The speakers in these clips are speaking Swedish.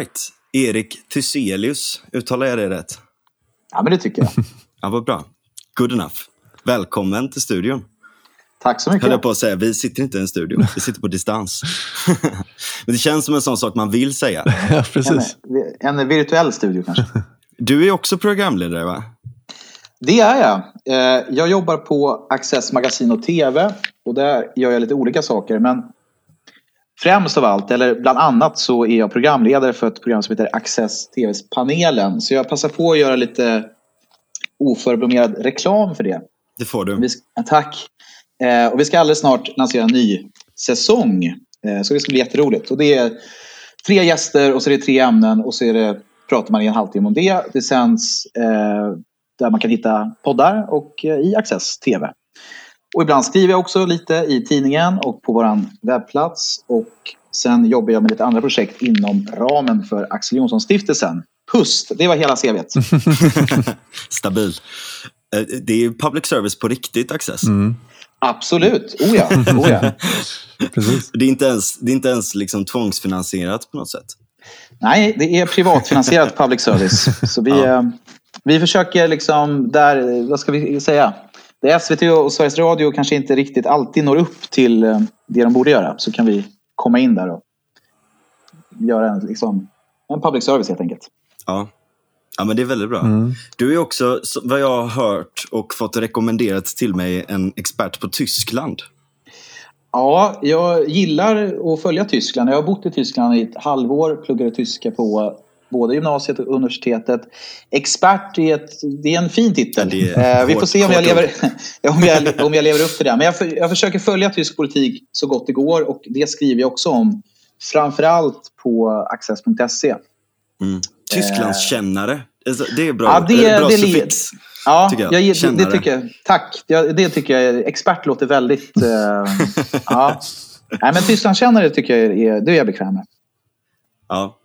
Right. Erik Thyselius, uttalar jag det rätt? Ja, men det tycker jag. ja, vad bra. Good enough. Välkommen till studion. Tack så mycket. Höll jag på att säga. Vi sitter inte i en studio, vi sitter på distans. men det känns som en sån sak man vill säga. ja, precis. En, en virtuell studio kanske. Du är också programledare, va? Det är jag. Eh, jag jobbar på Access Magasin och TV. Och där gör jag lite olika saker. Men främst av allt, eller bland annat, så är jag programledare för ett program som heter Access TVs Panelen. Så jag passar på att göra lite oförblommerad reklam för det. Det får du. tack. Eh, och vi ska alldeles snart lansera en ny säsong. Eh, så det ska bli jätteroligt. Och det är tre gäster och så är det tre ämnen och så är det, pratar man i en halvtimme om det. Det sänds eh, där man kan hitta poddar och eh, i Access TV. Och ibland skriver jag också lite i tidningen och på vår webbplats. Och sen jobbar jag med lite andra projekt inom ramen för Axel Jonsson-stiftelsen. Pust, det var hela CVt. Stabil. Eh, det är ju public service på riktigt, Access. Mm. Absolut, oh ja. Oh ja. Precis. Det är inte ens, det är inte ens liksom tvångsfinansierat på något sätt. Nej, det är privatfinansierat public service. Så vi, ja. Eh, vi försöker liksom där, vad ska vi säga? Där SVT och Sveriges Radio kanske inte riktigt alltid når upp till eh, det de borde göra så kan vi komma in där och göra en, liksom, en public service helt enkelt. Ja. Ja, men det är väldigt bra. Mm. Du är också, vad jag har hört och fått rekommenderat till mig, en expert på Tyskland. Ja, jag gillar att följa Tyskland. Jag har bott i Tyskland i ett halvår, pluggade tyska på både gymnasiet och universitetet. Expert är, ett, det är en fin titel. Ja, eh, Vi får se om jag, lever, om, jag, om jag lever upp till det. Men jag, för, jag försöker följa tysk politik så gott det går och det skriver jag också om. Framförallt på access.se. Mm. Tysklandskännare. Alltså, det är bra, ja, det, bra det, suffix. Ja, tycker jag. Jag, det, det, tycker jag. Tack. Det tycker jag. Expert låter väldigt... Uh, ja. Nej, men Tysklandskännare tycker jag är, det är jag bekväm med. Ja.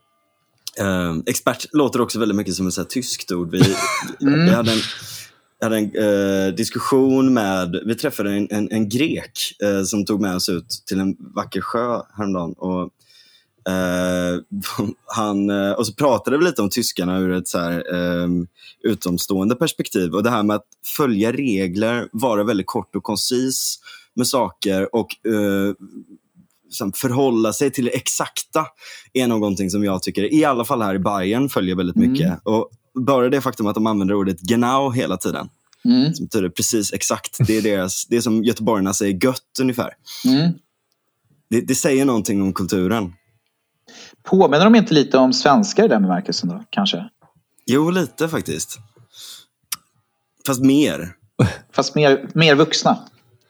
Uh, expert låter också väldigt mycket som ett så här, tyskt ord. Vi, mm. vi hade en, hade en uh, diskussion med, vi träffade en, en, en grek uh, som tog med oss ut till en vacker sjö häromdagen. Och, Uh, han, uh, och så pratade vi lite om tyskarna ur ett så här, um, utomstående perspektiv. Och det här med att följa regler, vara väldigt kort och koncis med saker och uh, förhålla sig till det exakta är någonting som jag tycker, i alla fall här i Bayern följer väldigt mycket. Mm. Och bara det faktum att de använder ordet genau hela tiden. Mm. Som betyder precis exakt. Det är, deras, det är som göteborgarna säger gött ungefär. Mm. Det, det säger någonting om kulturen. Påminner de inte lite om svenskar i den bemärkelsen då, kanske? Jo, lite faktiskt. Fast mer. Fast mer, mer vuxna.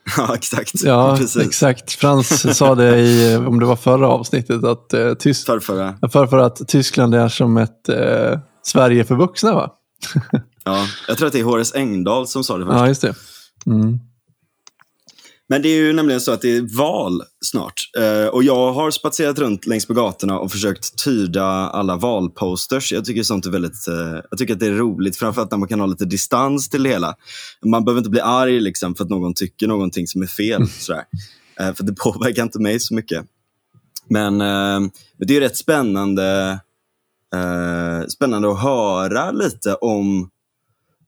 Ja, exakt. Ja, Precis. exakt. Frans sa det i, om det var förra avsnittet, att, eh, Tysk... Förrförra. För, att Tyskland är som ett eh, Sverige för vuxna, va? ja, jag tror att det är Horace Engdahl som sa det först. Ja, just det. Mm. Men det är ju nämligen så att det är val snart. Eh, och jag har spatserat runt längs med gatorna och försökt tyda alla valposters. Jag tycker sånt är väldigt, eh, jag tycker att det är roligt, framförallt när man kan ha lite distans till det hela. Man behöver inte bli arg liksom, för att någon tycker någonting som är fel. Mm. Sådär. Eh, för det påverkar inte mig så mycket. Men, men det är rätt spännande, spännande att höra lite om,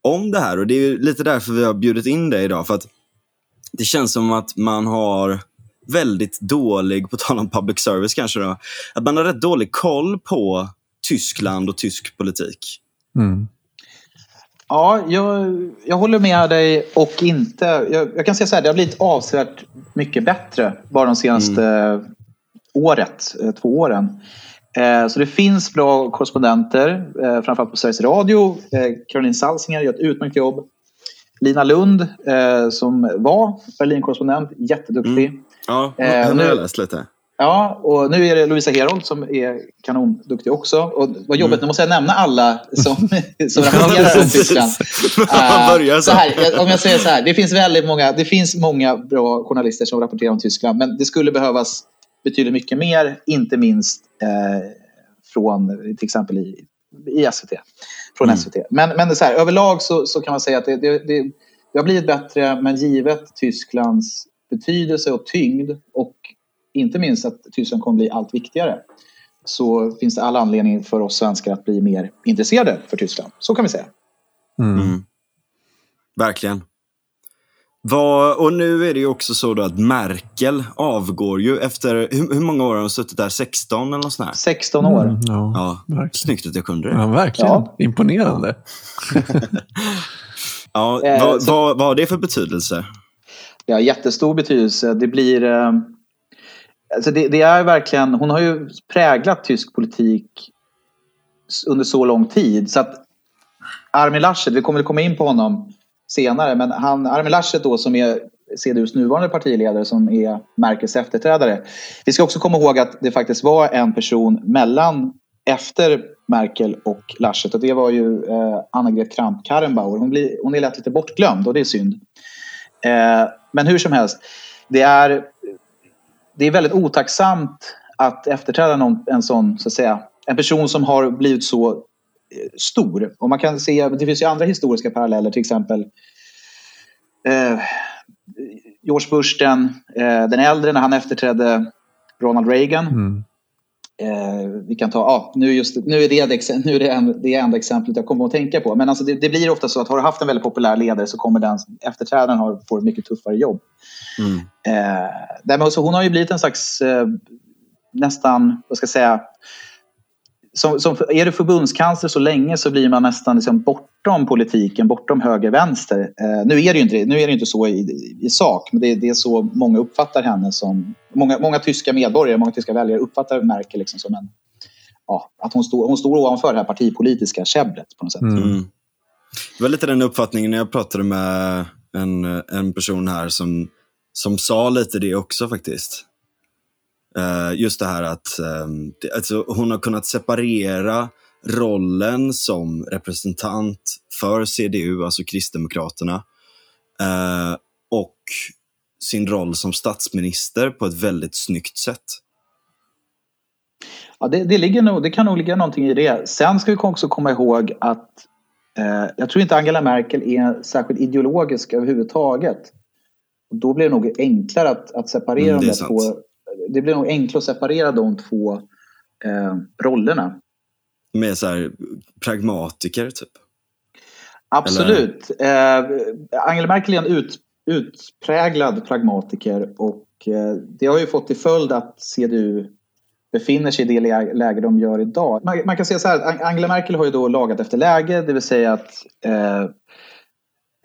om det här. Och Det är lite därför vi har bjudit in dig idag. För att det känns som att man har väldigt dålig, på tal om public service kanske, då, att man har rätt dålig koll på Tyskland och tysk politik. Mm. Ja, jag, jag håller med dig och inte. Jag, jag, kan säga så här, det har blivit avsevärt mycket bättre bara de senaste mm. året, eh, två åren. Eh, så det finns bra korrespondenter, eh, framförallt på Sveriges Radio. Caroline Salsinger gör ett utmärkt jobb. Lina Lund eh, som var Berlinkorrespondent, jätteduktig. Mm. Ja, eh, henne har jag läst lite. Ja, och nu är det Lovisa Herold som är kanonduktig också. Och vad jobbigt, mm. nu måste jag nämna alla som, som rapporterar om Tyskland. uh, så här, om jag säger så här, det finns väldigt många, det finns många bra journalister som rapporterar om Tyskland, men det skulle behövas betydligt mycket mer, inte minst eh, från till exempel i, i SVT från mm. SVT. Men, men så här, överlag så, så kan man säga att det, det, det, det har blivit bättre, men givet Tysklands betydelse och tyngd och inte minst att Tyskland kommer bli allt viktigare så finns det all anledning för oss svenskar att bli mer intresserade för Tyskland. Så kan vi säga. Mm. Mm. Verkligen. Vad, och nu är det ju också så då att Merkel avgår ju efter, hur, hur många år har hon suttit där? 16 eller något sånt här? 16 år. Mm, ja, ja. Snyggt att jag kunde det. Ja, verkligen. Ja. Imponerande. ja, eh, vad, så, vad, vad har det för betydelse? Det har jättestor betydelse. Det blir... Eh, alltså det, det, är verkligen, hon har ju präglat tysk politik under så lång tid. Så att Armin Laschet, vi kommer att komma in på honom senare. Men han, Armin Laschet då som är CDUs nuvarande partiledare som är Merkels efterträdare. Vi ska också komma ihåg att det faktiskt var en person mellan efter Merkel och Laschet och det var ju eh, Annegret Kramp-Karrenbauer. Hon, blir, hon är lätt lite bortglömd och det är synd. Eh, men hur som helst, det är, det är väldigt otacksamt att efterträda någon, en sån, så att säga, en person som har blivit så stor. Och man kan se, det finns ju andra historiska paralleller, till exempel eh, George Bush den, eh, den äldre när han efterträdde Ronald Reagan. Mm. Eh, vi kan ta, ah, nu, just, nu är det, nu är det, en, det enda exemplet jag kommer att tänka på. Men alltså det, det, blir ofta så att har du haft en väldigt populär ledare så kommer den efterträdaren ha, få ett mycket tuffare jobb. Mm. Eh, därmed, så hon har ju blivit en slags eh, nästan, vad ska jag säga, som, som, är du förbundskansler så länge så blir man nästan liksom bortom politiken, bortom höger-vänster. Eh, nu, är det ju inte, nu är det inte så i, i sak, men det, det, är så många uppfattar henne som... Många, många tyska medborgare, många tyska väljare uppfattar Merkel liksom som en... Ja, att hon står, hon står ovanför det här partipolitiska käbblet på något sätt. Mm. Det var lite den uppfattningen när jag pratade med en, en person här som, som sa lite det också faktiskt. Uh, just det här att det, alltså, hon har kunnat separera rollen som representant för CDU, alltså Kristdemokraterna, uh, och sin roll som statsminister på ett väldigt snyggt sätt. Ja, det, det, ligger nog, det kan nog ligga någonting i det. Sen ska vi också komma ihåg att eh, jag tror inte Angela Merkel är särskilt ideologisk överhuvudtaget. Då blir det nog enklare att, att separera mm, de två det blir nog enklare att separera de två eh, rollerna. Med så här, pragmatiker, typ? Absolut. Eh, Angela Merkel är en ut, utpräglad pragmatiker och eh, det har ju fått till följd att CDU befinner sig i det läge de gör idag. Man, man kan säga så här, Angela Merkel har ju då lagat efter läge, det vill säga att eh,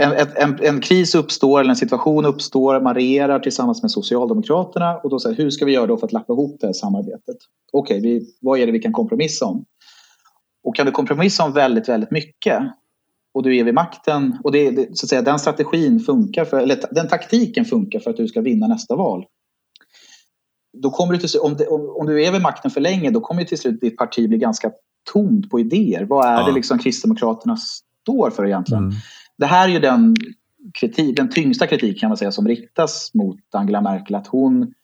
en, en, en, kris uppstår eller en situation uppstår, man regerar tillsammans med Socialdemokraterna och då säger hur ska vi göra då för att lappa ihop det här samarbetet? Okej, okay, vad är det vi kan kompromissa om? Och kan du kompromissa om väldigt, väldigt mycket och du är vid makten och det, det, så att säga, den strategin funkar, för, eller den taktiken funkar för att du ska vinna nästa val. Då kommer du till, om, det, om, om du är vid makten för länge då kommer till slut ditt parti bli ganska tomt på idéer. Vad är ja. det liksom Kristdemokraterna står för egentligen? Mm det här är ju den, kritik, den tyngsta kritik kan man säga som riktas mot Angela Merkel. Att hon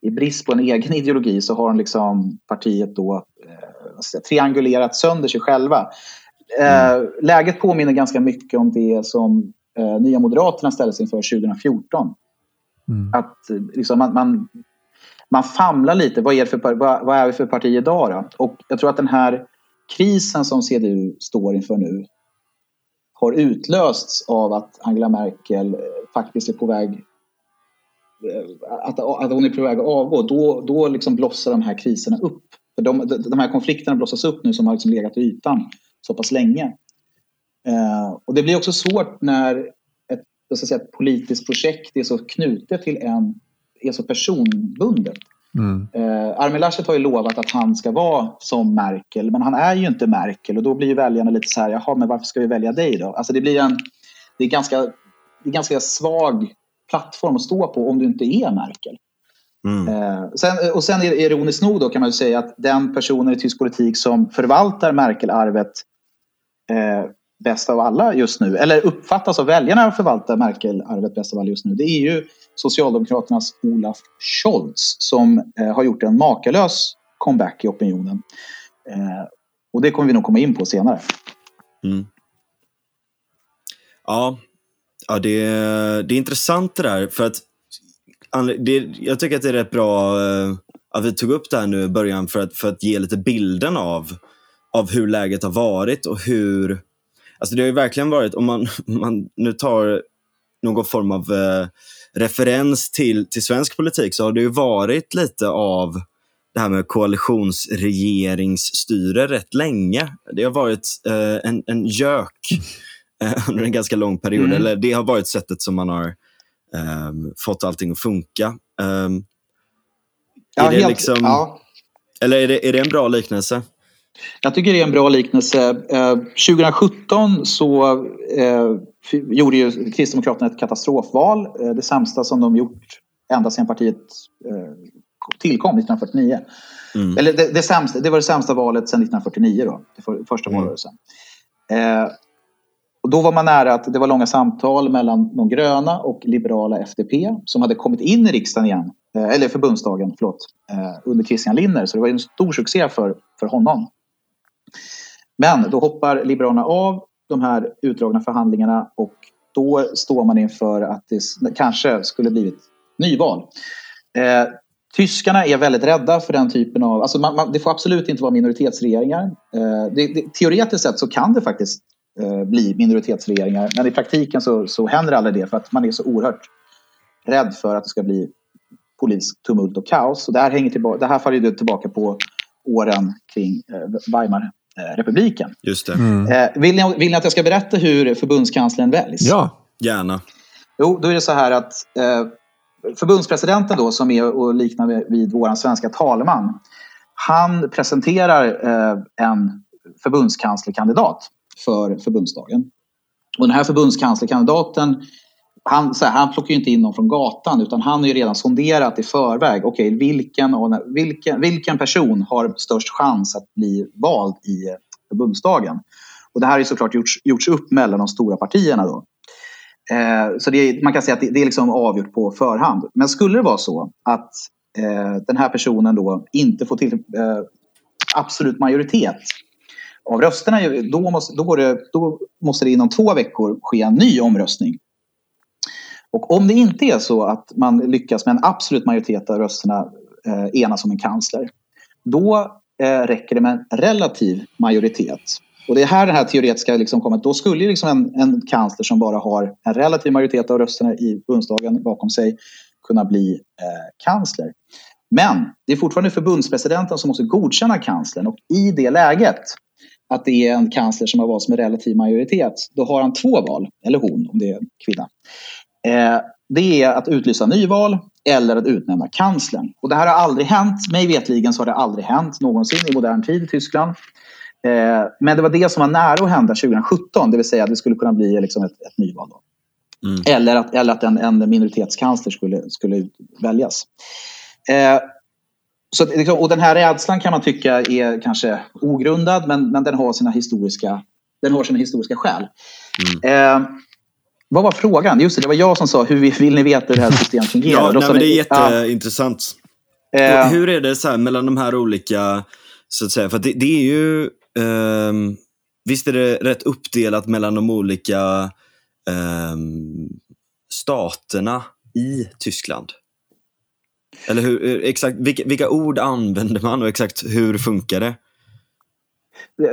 i brist på en egen ideologi så har hon liksom partiet då eh, triangulerat sönder sig själva. Eh, mm. läget påminner ganska mycket om det som eh, Nya Moderaterna ställdes inför 2014. Mm. Att liksom, man, man, man famlar lite. Vad är, för, vad, vad är vi för parti idag? Då? Och jag tror att den här krisen som CDU står inför nu har utlösts av att Angela Merkel eh, faktiskt är på väg eh, att, att hon är på väg att avgå, då, då liksom blossar de här kriserna upp. För de, de här konflikterna blossas upp nu som har liksom legat i ytan så pass länge. Eh, och det blir också svårt när ett, så säga, ett politiskt projekt är så knutet till en, är så personbundet. Mm. Eh, Armin Laschet har ju lovat att han ska vara som Merkel, men han är ju inte Merkel och då blir ju väljarna lite så här, jaha, men varför ska vi välja dig då? Alltså det blir en, det är ganska, det är ganska svag plattform att stå på om du inte är Merkel. Mm. Eh, sen, och sen är ironiskt nog då kan man ju säga att den personen i tysk politik som förvaltar Merkel-arvet eh, bäst av alla just nu, eller uppfattas av väljarna förvalta Merkel-arvet bäst av alla just nu, det är ju Socialdemokraternas Olaf Scholz som eh, har gjort en makalös comeback i opinionen. Eh, och det kommer vi nog komma in på senare. Mm. Ja, ja det, det är intressant det där. För att det, jag tycker att det är rätt bra eh, att vi tog upp det här nu i början för att, för att ge lite bilden av, av hur läget har varit och hur... Alltså det har ju verkligen varit, om man, man nu tar någon form av eh, referens till, till svensk politik så har det ju varit lite av det här med koalitionsregeringsstyre rätt länge. Det har varit eh, en, en gök eh, under en ganska lång period. Mm. Eller det har varit sättet som man har eh, fått allting att funka. Um, ja, är det helt, liksom, ja. Eller är det, är det en bra liknelse? Jag tycker det är en bra liknelse. Eh, 2017 så eh, gjorde ju Kristdemokraterna ett katastrofval. Eh, det sämsta som de gjort ända sedan partiet eh, tillkom 1949. Mm. Eller det, det, sämsta, det var det sämsta valet sedan 1949 då, det för, första mm. valrörelsen. Eh, och då var man nära att det var långa samtal mellan de gröna och liberala FDP som hade kommit in i riksdagen igen, eh, eller förbundsdagen, förlåt, eh, under Christian Linner. Så det var en stor succé för, för honom. Men då hoppar Liberalerna av de här utdragna förhandlingarna och då står man inför att det kanske skulle blivit nyval. Eh, tyskarna är väldigt rädda för den typen av... Alltså man, man, det får absolut inte vara minoritetsregeringar. Eh, det, det, teoretiskt sett så kan det faktiskt eh, bli minoritetsregeringar men i praktiken så, så händer aldrig det för att man är så oerhört rädd för att det ska bli politisk tumult och kaos. Och det här, hänger tillbaka, det här faller tillbaka på åren kring eh, Weimar Eh, republiken. Just det. Mm. Eh, vill, ni, vill ni att jag ska berätta hur förbundskanslern väljs? Ja, gärna. Jo, då är det så här att eh, förbundspresidenten då, som är och liknar vid vår svenska talman, han presenterar eh, en förbundskanslerkandidat för förbundsdagen. Och den här förbundskanslerkandidaten han, så här, han plockar ju inte in någon från gatan utan han har ju redan sonderat i förväg. Okej, okay, vilken, vilken, vilken person har störst chans att bli vald i förbundsdagen? Och det här har ju såklart gjorts, gjorts upp mellan de stora partierna. Då. Eh, så det, man kan säga att det, det, är liksom avgjort på förhand. Men skulle det vara så att eh, den här personen då inte får till eh, absolut majoritet av rösterna, då måste, då, det, då måste det inom två veckor ske en ny omröstning och om det inte är så att man lyckas med en absolut majoritet av rösterna eh, enas om en kansler, då eh, räcker det med en relativ majoritet. Och det är här den här teoretiska liksom kommer. Då skulle liksom en, en kansler som bara har en relativ majoritet av rösterna i förbundsdagen bakom sig kunna bli eh, kansler. Men det är fortfarande förbundspresidenten som måste godkänna kanslern och i det läget att det är en kansler som har valts med relativ majoritet, då har han två val, eller hon om det är en kvinna. Eh, det är att utlysa nyval eller att utnämna kanslern. Och det här har aldrig hänt. Mig vetligen så har det aldrig hänt någonsin i modern tid i Tyskland. Eh, men det var det som var nära att hända 2017, det vill säga att det skulle kunna bli liksom ett, ett nyval. Då. Mm. Eller att, eller att en, en minoritetskansler skulle, skulle väljas. Eh, så, och den här rädslan kan man tycka är kanske ogrundad, men, men den, har sina historiska, den har sina historiska skäl. Mm. Eh, vad var frågan? Just det, det var jag som sa hur vill ni veta hur det här systemet fungerar? ja, nej, men det är jätteintressant. Ja. Eh. Hur är det så mellan de här olika, så att säga, för det, det, är ju, eh, visst är det rätt uppdelat mellan de olika eh, staterna i Tyskland? Eller hur, exakt, vilka, vilka ord använder man och exakt hur funkar det?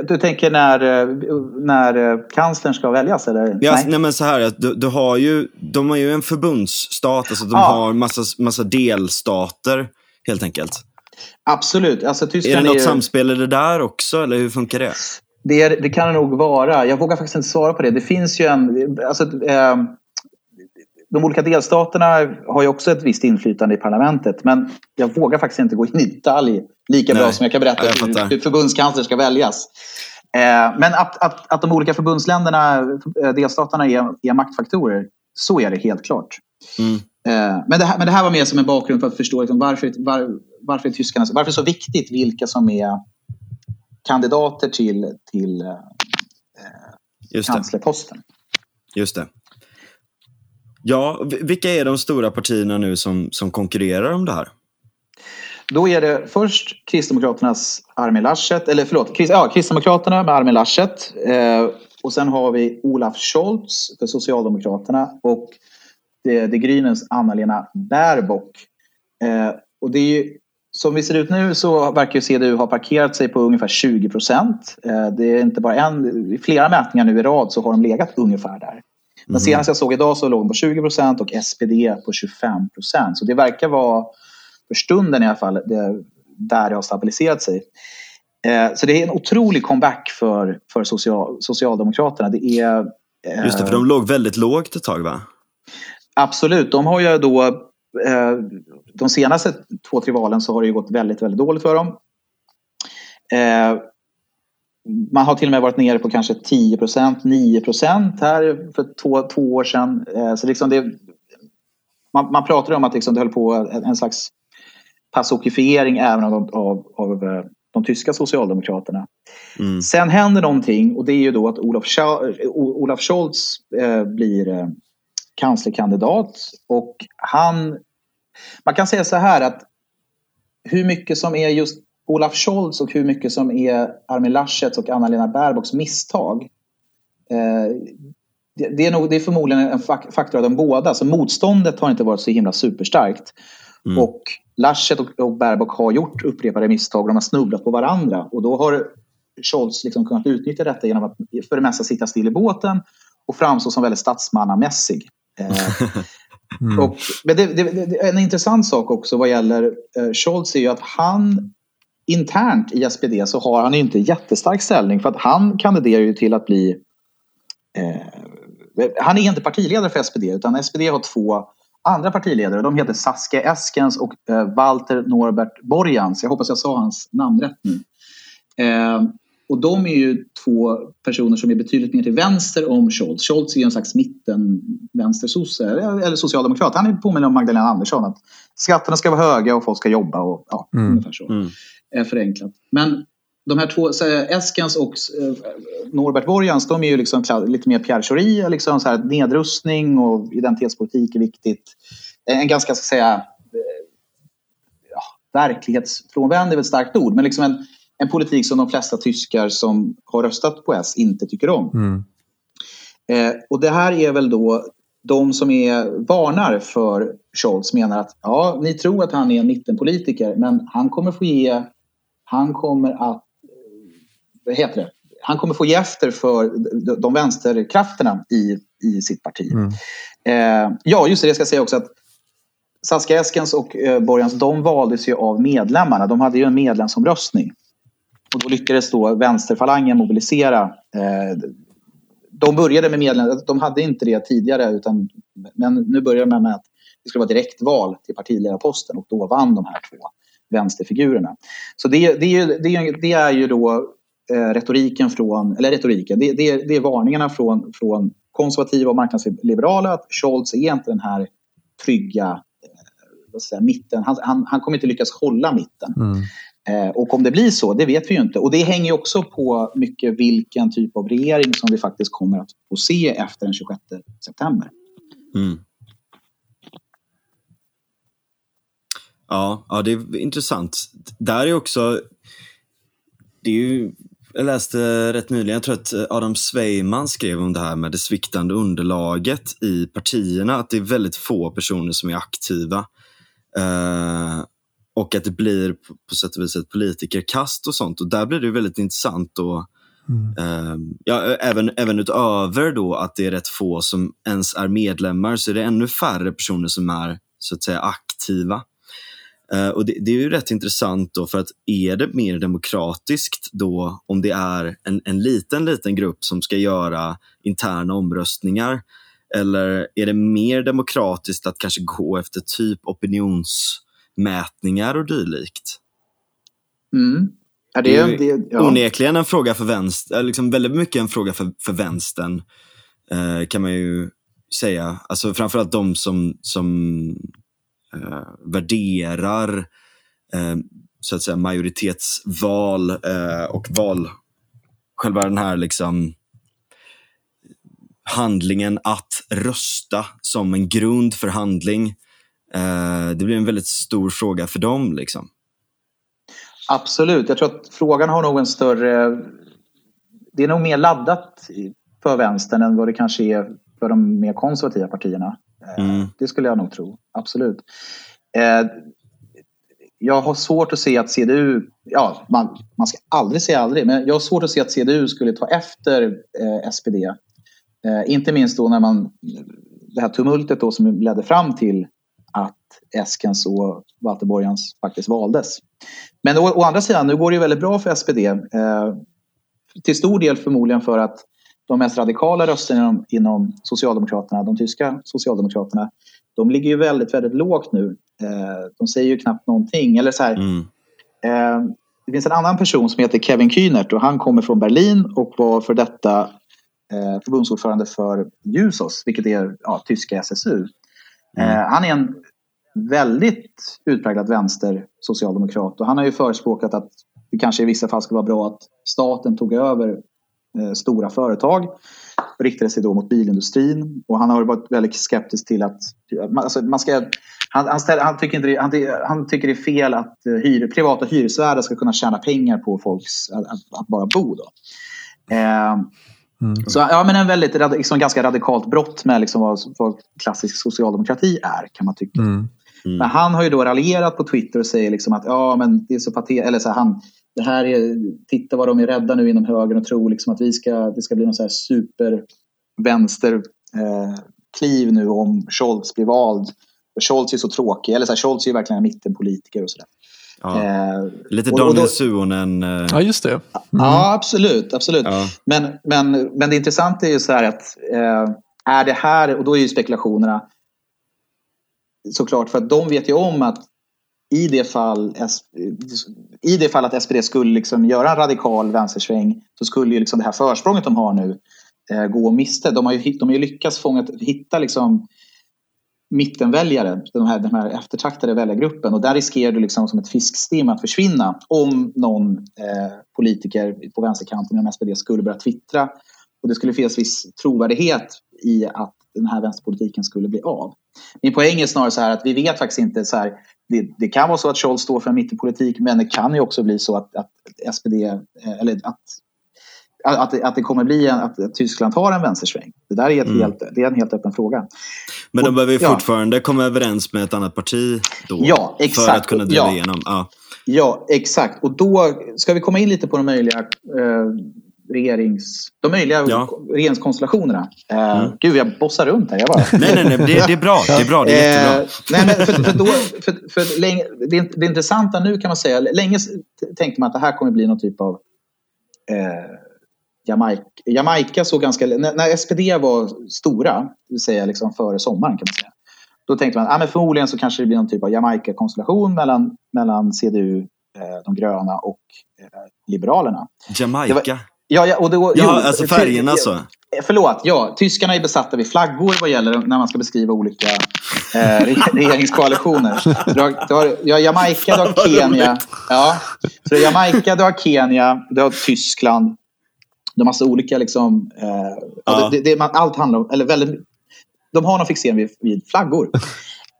Du tänker när, eh, när eh, kanslern ska väljas? Eller? Ja, nej? nej men så här, du, du, har ju, de har ju en förbundsstat, alltså de ja. har massa, massa delstater helt enkelt. Absolut. Alltså, är det något är... samspel i det där också, eller hur funkar det? Det, det, kan det nog vara. Jag vågar faktiskt inte svara på det. Det finns ju en... Alltså, eh, de olika delstaterna har ju också ett visst inflytande i parlamentet. Men jag vågar faktiskt inte gå in i detalj lika Nej. bra som jag kan berätta hur, hur förbundskansler ska väljas. Eh, men att, att, att de olika förbundsländerna, eh, delstaterna, är, är maktfaktorer, så är det helt klart. Mm. Eh, men, det här, men det här var mer som en bakgrund för att förstå liksom, varför, var, varför, tyskarna, varför är det så viktigt vilka som är kandidater till, till eh, kanslerposten. Just det. Ja, vilka är de stora partierna nu som, som konkurrerar om det här? Då är det först Kristdemokraternas Armin Laschet, eller förlåt, ja, Kristdemokraterna med Armin Laschet. Eh, och sen har vi Olaf Scholz för Socialdemokraterna och det, det Grünens Anna-Lena Baerbock. Eh, och det är ju som vi ser ut nu så verkar CDU ha parkerat sig på ungefär 20 procent. Eh, det är inte bara en, i flera mätningar nu i rad så har de legat ungefär där. Men mm. senast jag såg idag så låg de på 20 procent och SPD på 25 procent. Så det verkar vara, för stunden i alla fall, det, där det har stabiliserat sig. Eh, så det är en otrolig comeback för, för social, Socialdemokraterna. Det är, eh, Just det, för de låg väldigt lågt ett tag va? Absolut, de har ju då eh, de senaste två, tre valen så har det ju gått väldigt, väldigt dåligt för dem. Man har till och med varit nere på kanske 10 procent, 9 procent här för två, två år sedan. Eh, så liksom det, man, man pratar om att liksom det höll på en, en slags passokifiering även av, av, av eh, de tyska socialdemokraterna. Mm. Sen händer någonting och det är ju då att Olaf, Olaf Scholz eh, blir eh, kanslerkandidat och han... Man kan säga så här att hur mycket som är just Olaf Scholz och hur mycket som är Armin Laschets och Anna-Lena Baerbocks misstag. Eh, det, är nog, det är förmodligen en faktor av de båda. Så motståndet har inte varit så himla superstarkt. Mm. Och Laschet och, och Baerbock har gjort upprepade misstag och de har snubblat på varandra. Och då har Scholz liksom kunnat utnyttja detta genom att för det mesta sitta still i båten och framstå som väldigt statsmannamässig. Eh, mm. och, men det, det, det, en intressant sak också vad gäller eh, Scholz är ju att han internt i SPD så har han ju inte jättestark ställning för att han kandiderar ju till att bli eh, han är inte partiledare för SPD utan SPD har två andra partiledare. De heter Saskia Eskens och eh, Walter Norbert Borjans. Jag hoppas jag sa hans namn rätt nu. Eh, och de är ju två personer som är betydligt mer till vänster om Scholz. Scholz är ju en slags mitten vänstersosse, eller socialdemokrat. Han är påminner om Magdalena Andersson. att Skatterna ska vara höga och folk ska jobba. Och, ja, mm. ungefär så. Mm. Förenklat. Men de här två, Eskens och eh, Norbert Borjans, de är ju liksom lite mer Pierre Schori. Liksom så här, nedrustning och identitetspolitik är viktigt. En ganska, så att säga, eh, ja, verklighetsfrånvänd är väl ett starkt ord, men liksom en en politik som de flesta tyskar som har röstat på S inte tycker om. Mm. Eh, och det här är väl då de som är varnar för Scholz menar att ja, ni tror att han är en mittenpolitiker men han kommer få ge, han kommer att, vad heter det, han kommer få ge efter för de vänsterkrafterna i, i sitt parti. Mm. Eh, ja, just det, jag ska säga också att Saskia Eskens och eh, Borjans, de valdes ju av medlemmarna. De hade ju en medlemsomröstning. Och då lyckades då vänsterfalangen mobilisera. Eh, de började med medlemmar, de hade inte det tidigare utan, men nu börjar man med att det skulle vara direktval till partiledarposten och då vann de här två vänsterfigurerna. Så det, det, det, det är ju då eh, retoriken från, eller retoriken, det, det, det är varningarna från, från konservativa och marknadsliberala att Scholz är inte den här trygga eh, säga, mitten. Han, han, han, kommer inte lyckas hålla mitten. Mm. Eh, och om det blir så, det vet vi ju inte. Och det hänger också på mycket vilken typ av regering som vi faktiskt kommer att få se efter den 26 september. Mm. Ja, ja, det är intressant. Där är också... Det är ju, jag läste rätt nyligen, jag tror att Adam Sveiman skrev om det här med det sviktande underlaget i partierna. Att det är väldigt få personer som är aktiva. Uh, och att det blir på, på sätt och vis ett politikerkast och sånt. Och där blir det väldigt intressant då, mm. eh, ja, även, även utöver då att det är rätt få som ens är medlemmar så är det ännu färre personer som är så att säga aktiva. Eh, och det, det, är ju rätt intressant då för att är det mer demokratiskt då om det är en, en liten, liten grupp som ska göra interna omröstningar eller är det mer demokratiskt att kanske gå efter typ opinions mätningar och dylikt. Mm. Ja, det, är, det, ja. onekligen en fråga för vänster, liksom väldigt mycket en fråga för, för vänstern eh, kan man ju säga. Alltså framförallt de som, som eh, värderar eh, så att säga majoritetsval eh, och val, själva den här liksom handlingen att rösta som en grund för handling Eh, det blir en väldigt stor fråga för dem. Liksom. Absolut. Jag tror att frågan har nog en större... Det är nog mer laddat för vänstern än vad det kanske är för de mer konservativa partierna. Eh, mm. Det skulle jag nog tro. Absolut. Eh, jag har svårt att se att CDU, ja, man, man ska aldrig säga aldrig, men jag har svårt att se att CDU skulle ta efter eh, SPD. Inte minst då när man, det här tumultet då som ledde fram till att Eskens och Walter Borjans faktiskt valdes. Men å, å, andra sidan, nu går det ju väldigt bra för SPD. Eh, till stor del förmodligen för att de mest radikala rösterna inom, inom Socialdemokraterna, de tyska Socialdemokraterna, de ligger ju väldigt, väldigt lågt nu. Eh, de säger ju knappt någonting. Eller så här, mm. eh, det finns en annan person som heter Kevin Kühnert och han kommer från Berlin och var för detta eh, förbundsordförande för Jusos, vilket är ja, tyska SSU. Mm. Han är en väldigt utpräglad vänster socialdemokrat och han har ju förespråkat att det kanske i vissa fall skulle vara bra att staten tog över stora företag och riktade sig då mot bilindustrin. Och han har varit väldigt skeptisk till att alltså man ska, han, han, ställer, han, tycker inte det, han, han, tycker det är fel att eh, hyr, privata hyresvärdar ska kunna tjäna pengar på folks att, att bara bo. Då. Eh, mm. Så ja, men en väldigt, liksom, ganska radikalt brott med liksom vad, vad klassisk socialdemokrati är kan man tycka. Mm. Mm. Men han har ju då raljerat på Twitter och säger liksom att ja, men det är så patetiskt. Eller så här, han, det här är, titta vad de är rädda nu inom högern och tror liksom att vi ska, det ska bli någon så här supervänster eh, kliv nu om Scholz blir vald. För Scholz är så tråkig, eller så här, Scholz är ju verkligen en mittenpolitiker och sådär. Ja. Eh, Lite Daniel Suhonen. Eh... Ja, just det. Mm. Ja, absolut. absolut. Ja. Men, men, men det intressanta är ju så här att eh, är det här, och då är ju spekulationerna såklart för att de vet ju om att i det fall, i det fall att SPD skulle liksom göra en radikal vänstersväng så skulle ju liksom det här försprånget de har nu eh, gå miste. De har ju, de har ju lyckats fångat, hitta liksom mittenväljare, den här, den här eftertraktade väljargruppen och där riskerar du liksom som ett fiskstim att försvinna om någon eh, politiker på vänsterkanten inom SPD skulle börja twittra och det skulle finnas viss trovärdighet i att den här vänsterpolitiken skulle bli av. Min poäng är snarare så här att vi vet faktiskt inte så här, det, det, kan vara så att Scholz står för en mittenpolitik men det kan ju också bli så att, att SPD, eh, eller att att, att det kommer bli en, att Tyskland tar en vänstersväng. Det där är, ett mm. helt, det är en helt öppen fråga. Men de behöver ja. fortfarande komma överens med ett annat parti då? Ja, exakt. För att kunna driva ja. igenom? Ja. ja, exakt. Och då ska vi komma in lite på de möjliga eh, regerings, de möjliga ja. regeringskonstellationerna. Mm. Gud, jag bossar runt här. Jag bara... nej, nej, nej, det, det, är bra. Det är bra. Det är jättebra. Uh, nej, men för, för, då, för, för länge, det, det intressanta nu kan man säga, länge tänkte man att det här kommer bli någon typ av uh, Jamaica. Jamaica såg ganska, när, när SPD var stora, det vill säga liksom före sommaren kan man säga. Då tänkte man att ah, förmodligen så kanske det blir någon typ av Jamaica-konstellation mellan, mellan CDU, de gröna och Liberalerna. Jamaica? Ja, ja, och då, ja jo, alltså färgerna så. Alltså. Förlåt, ja. Tyskarna är besatta vid flaggor vad gäller när man ska beskriva olika eh, regeringskoalitioner. Du har, du har, du har Jamaica, du har Kenya. Ja. Så du har Jamaica, du har Kenya, du har Tyskland. De har massa olika liksom... Eh, ja. det, det, allt handlar om, eller väldigt... De har någon fixering vid, vid flaggor.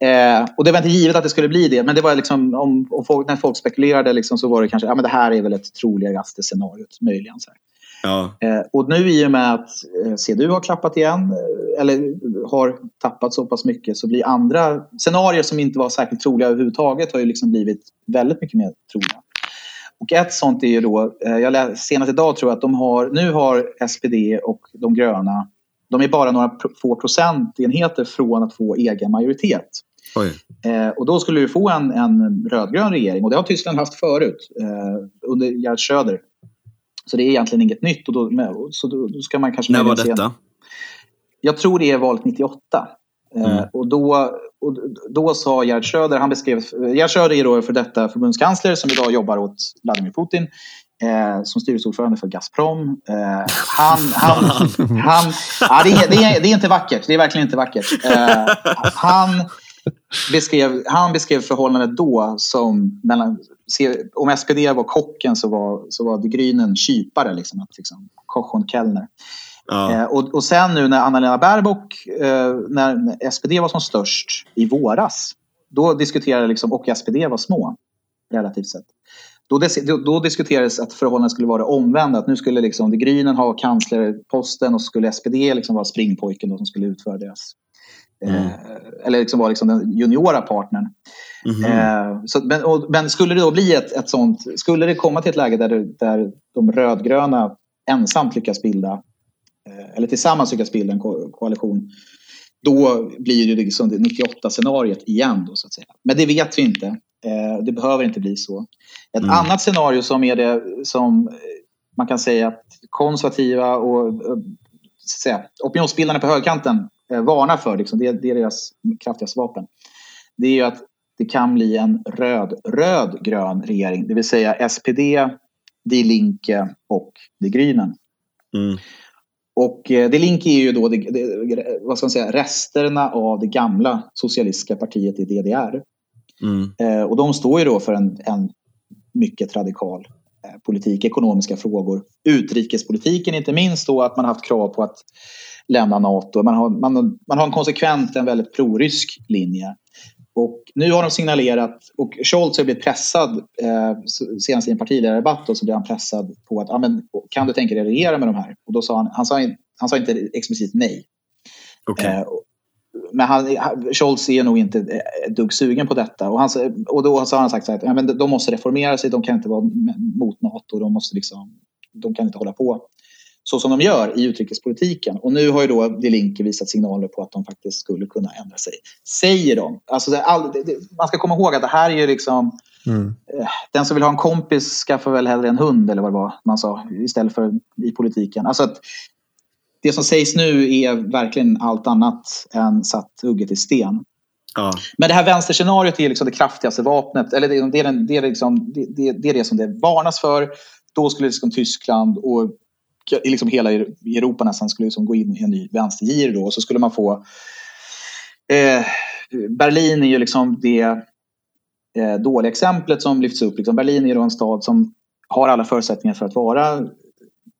Eh, och det var inte givet att det skulle bli det, men det var liksom, om, om folk, när folk spekulerade liksom, så var det kanske, ja men det här är väl ett troligaste scenariot möjligen. Så här. Ja. Eh, och nu i och med att eh, CDU har klappat igen, eh, eller har tappat så pass mycket, så blir andra scenarier som inte var särskilt troliga överhuvudtaget har ju liksom blivit väldigt mycket mer troliga. Och ett sånt är ju då, jag läste senast idag tror jag att de har, nu har SPD och de gröna, de är bara några få procentenheter från att få egen majoritet. Eh, och då skulle du få en, en rödgrön regering och det har Tyskland haft förut eh, under Gerhard Schröder så det är egentligen inget nytt. Och då, så då, då ska man kanske När var detta? Jag tror det är valet 98. Eh, mm. Eh, och då, och då sa Gerhard Schröder, han beskrev, Gerhard Schröder är då för detta förbundskansler som idag jobbar åt Vladimir Putin. Eh, som styrelseordförande för Gazprom. Eh, han, han, han, ja, det, är, det, är, det är inte vackert, det är verkligen inte vackert. Eh, han, beskrev, han beskrev förhållandet då som mellan, om SPD var kocken så var, så var de Grynen kypare, liksom, att, liksom, Koch Kellner. Ja. Eh, och, och sen nu när Anna-Lena Baerbock, eh, när SPD var som störst i våras, då diskuterade liksom, och SPD var små relativt sett. Då, då, diskuterades att förhållandet skulle vara omvända. Att nu skulle liksom de Grynen ha kanslerposten och så skulle SPD liksom vara springpojken då, som skulle utföra deras Mm. eller liksom var liksom den juniora partnern. Mm. så, men, och, men, skulle det då bli ett, ett sånt, skulle det komma till ett läge där, där de rödgröna ensamt lyckas bilda, eller tillsammans lyckas bilda en ko koalition, då blir det liksom det 98-scenariot igen. Då, så att säga. Men det vet vi inte. det behöver inte bli så. Ett mm. annat scenario som är det som man kan säga att konservativa och säga, opinionsbildarna på högerkanten eh, varnar för, liksom, det, det är deras kraftigaste vapen. Det är ju att det kan bli en röd-röd-grön regering, det vill säga SPD, Die Linke och Die Grünen. Mm. Och eh, Die Linke är ju då det, det, vad ska man säga, resterna av det gamla socialistiska partiet i DDR. Mm. Eh, och de står ju då för en, en mycket radikal Eh, politik, ekonomiska frågor. Utrikespolitiken inte minst då att man har haft krav på att lämna NATO. Man har, man, man har en konsekvent en väldigt prorysk linje. Och nu har de signalerat, och Scholz har blivit pressad, eh, senast i en partiledardebatt, så blev han pressad på att ah, men, kan du tänka dig regera med de här? Och då sa han, han sa, han sa inte explicit nej. Okay. Eh, men han, Scholz är nog inte ett dugg sugen på detta. Och, han, och då har han sagt att ja, men de måste reformera sig, de kan inte vara mot NATO, de, måste liksom, de kan inte hålla på så som de gör i utrikespolitiken. Och nu har ju då De Linke visat signaler på att de faktiskt skulle kunna ändra sig. Säger de. Alltså, all, det, man ska komma ihåg att det här är ju liksom... Mm. Eh, den som vill ha en kompis skaffar väl hellre en hund eller vad det var man sa istället för i politiken. Alltså att det som sägs nu är verkligen allt annat än satt hugget i sten. Ja. Men det här vänsterscenariot är liksom det kraftigaste vapnet. Eller det, det, är, det, är, liksom, det, det, är det som det varnas för. Då skulle liksom Tyskland och liksom hela Europa nästan skulle liksom gå in i en ny vänstergir då. Och så skulle man få... Eh, Berlin är ju liksom det eh, dåliga exemplet som lyfts upp. Liksom Berlin är ju en stad som har alla förutsättningar för att vara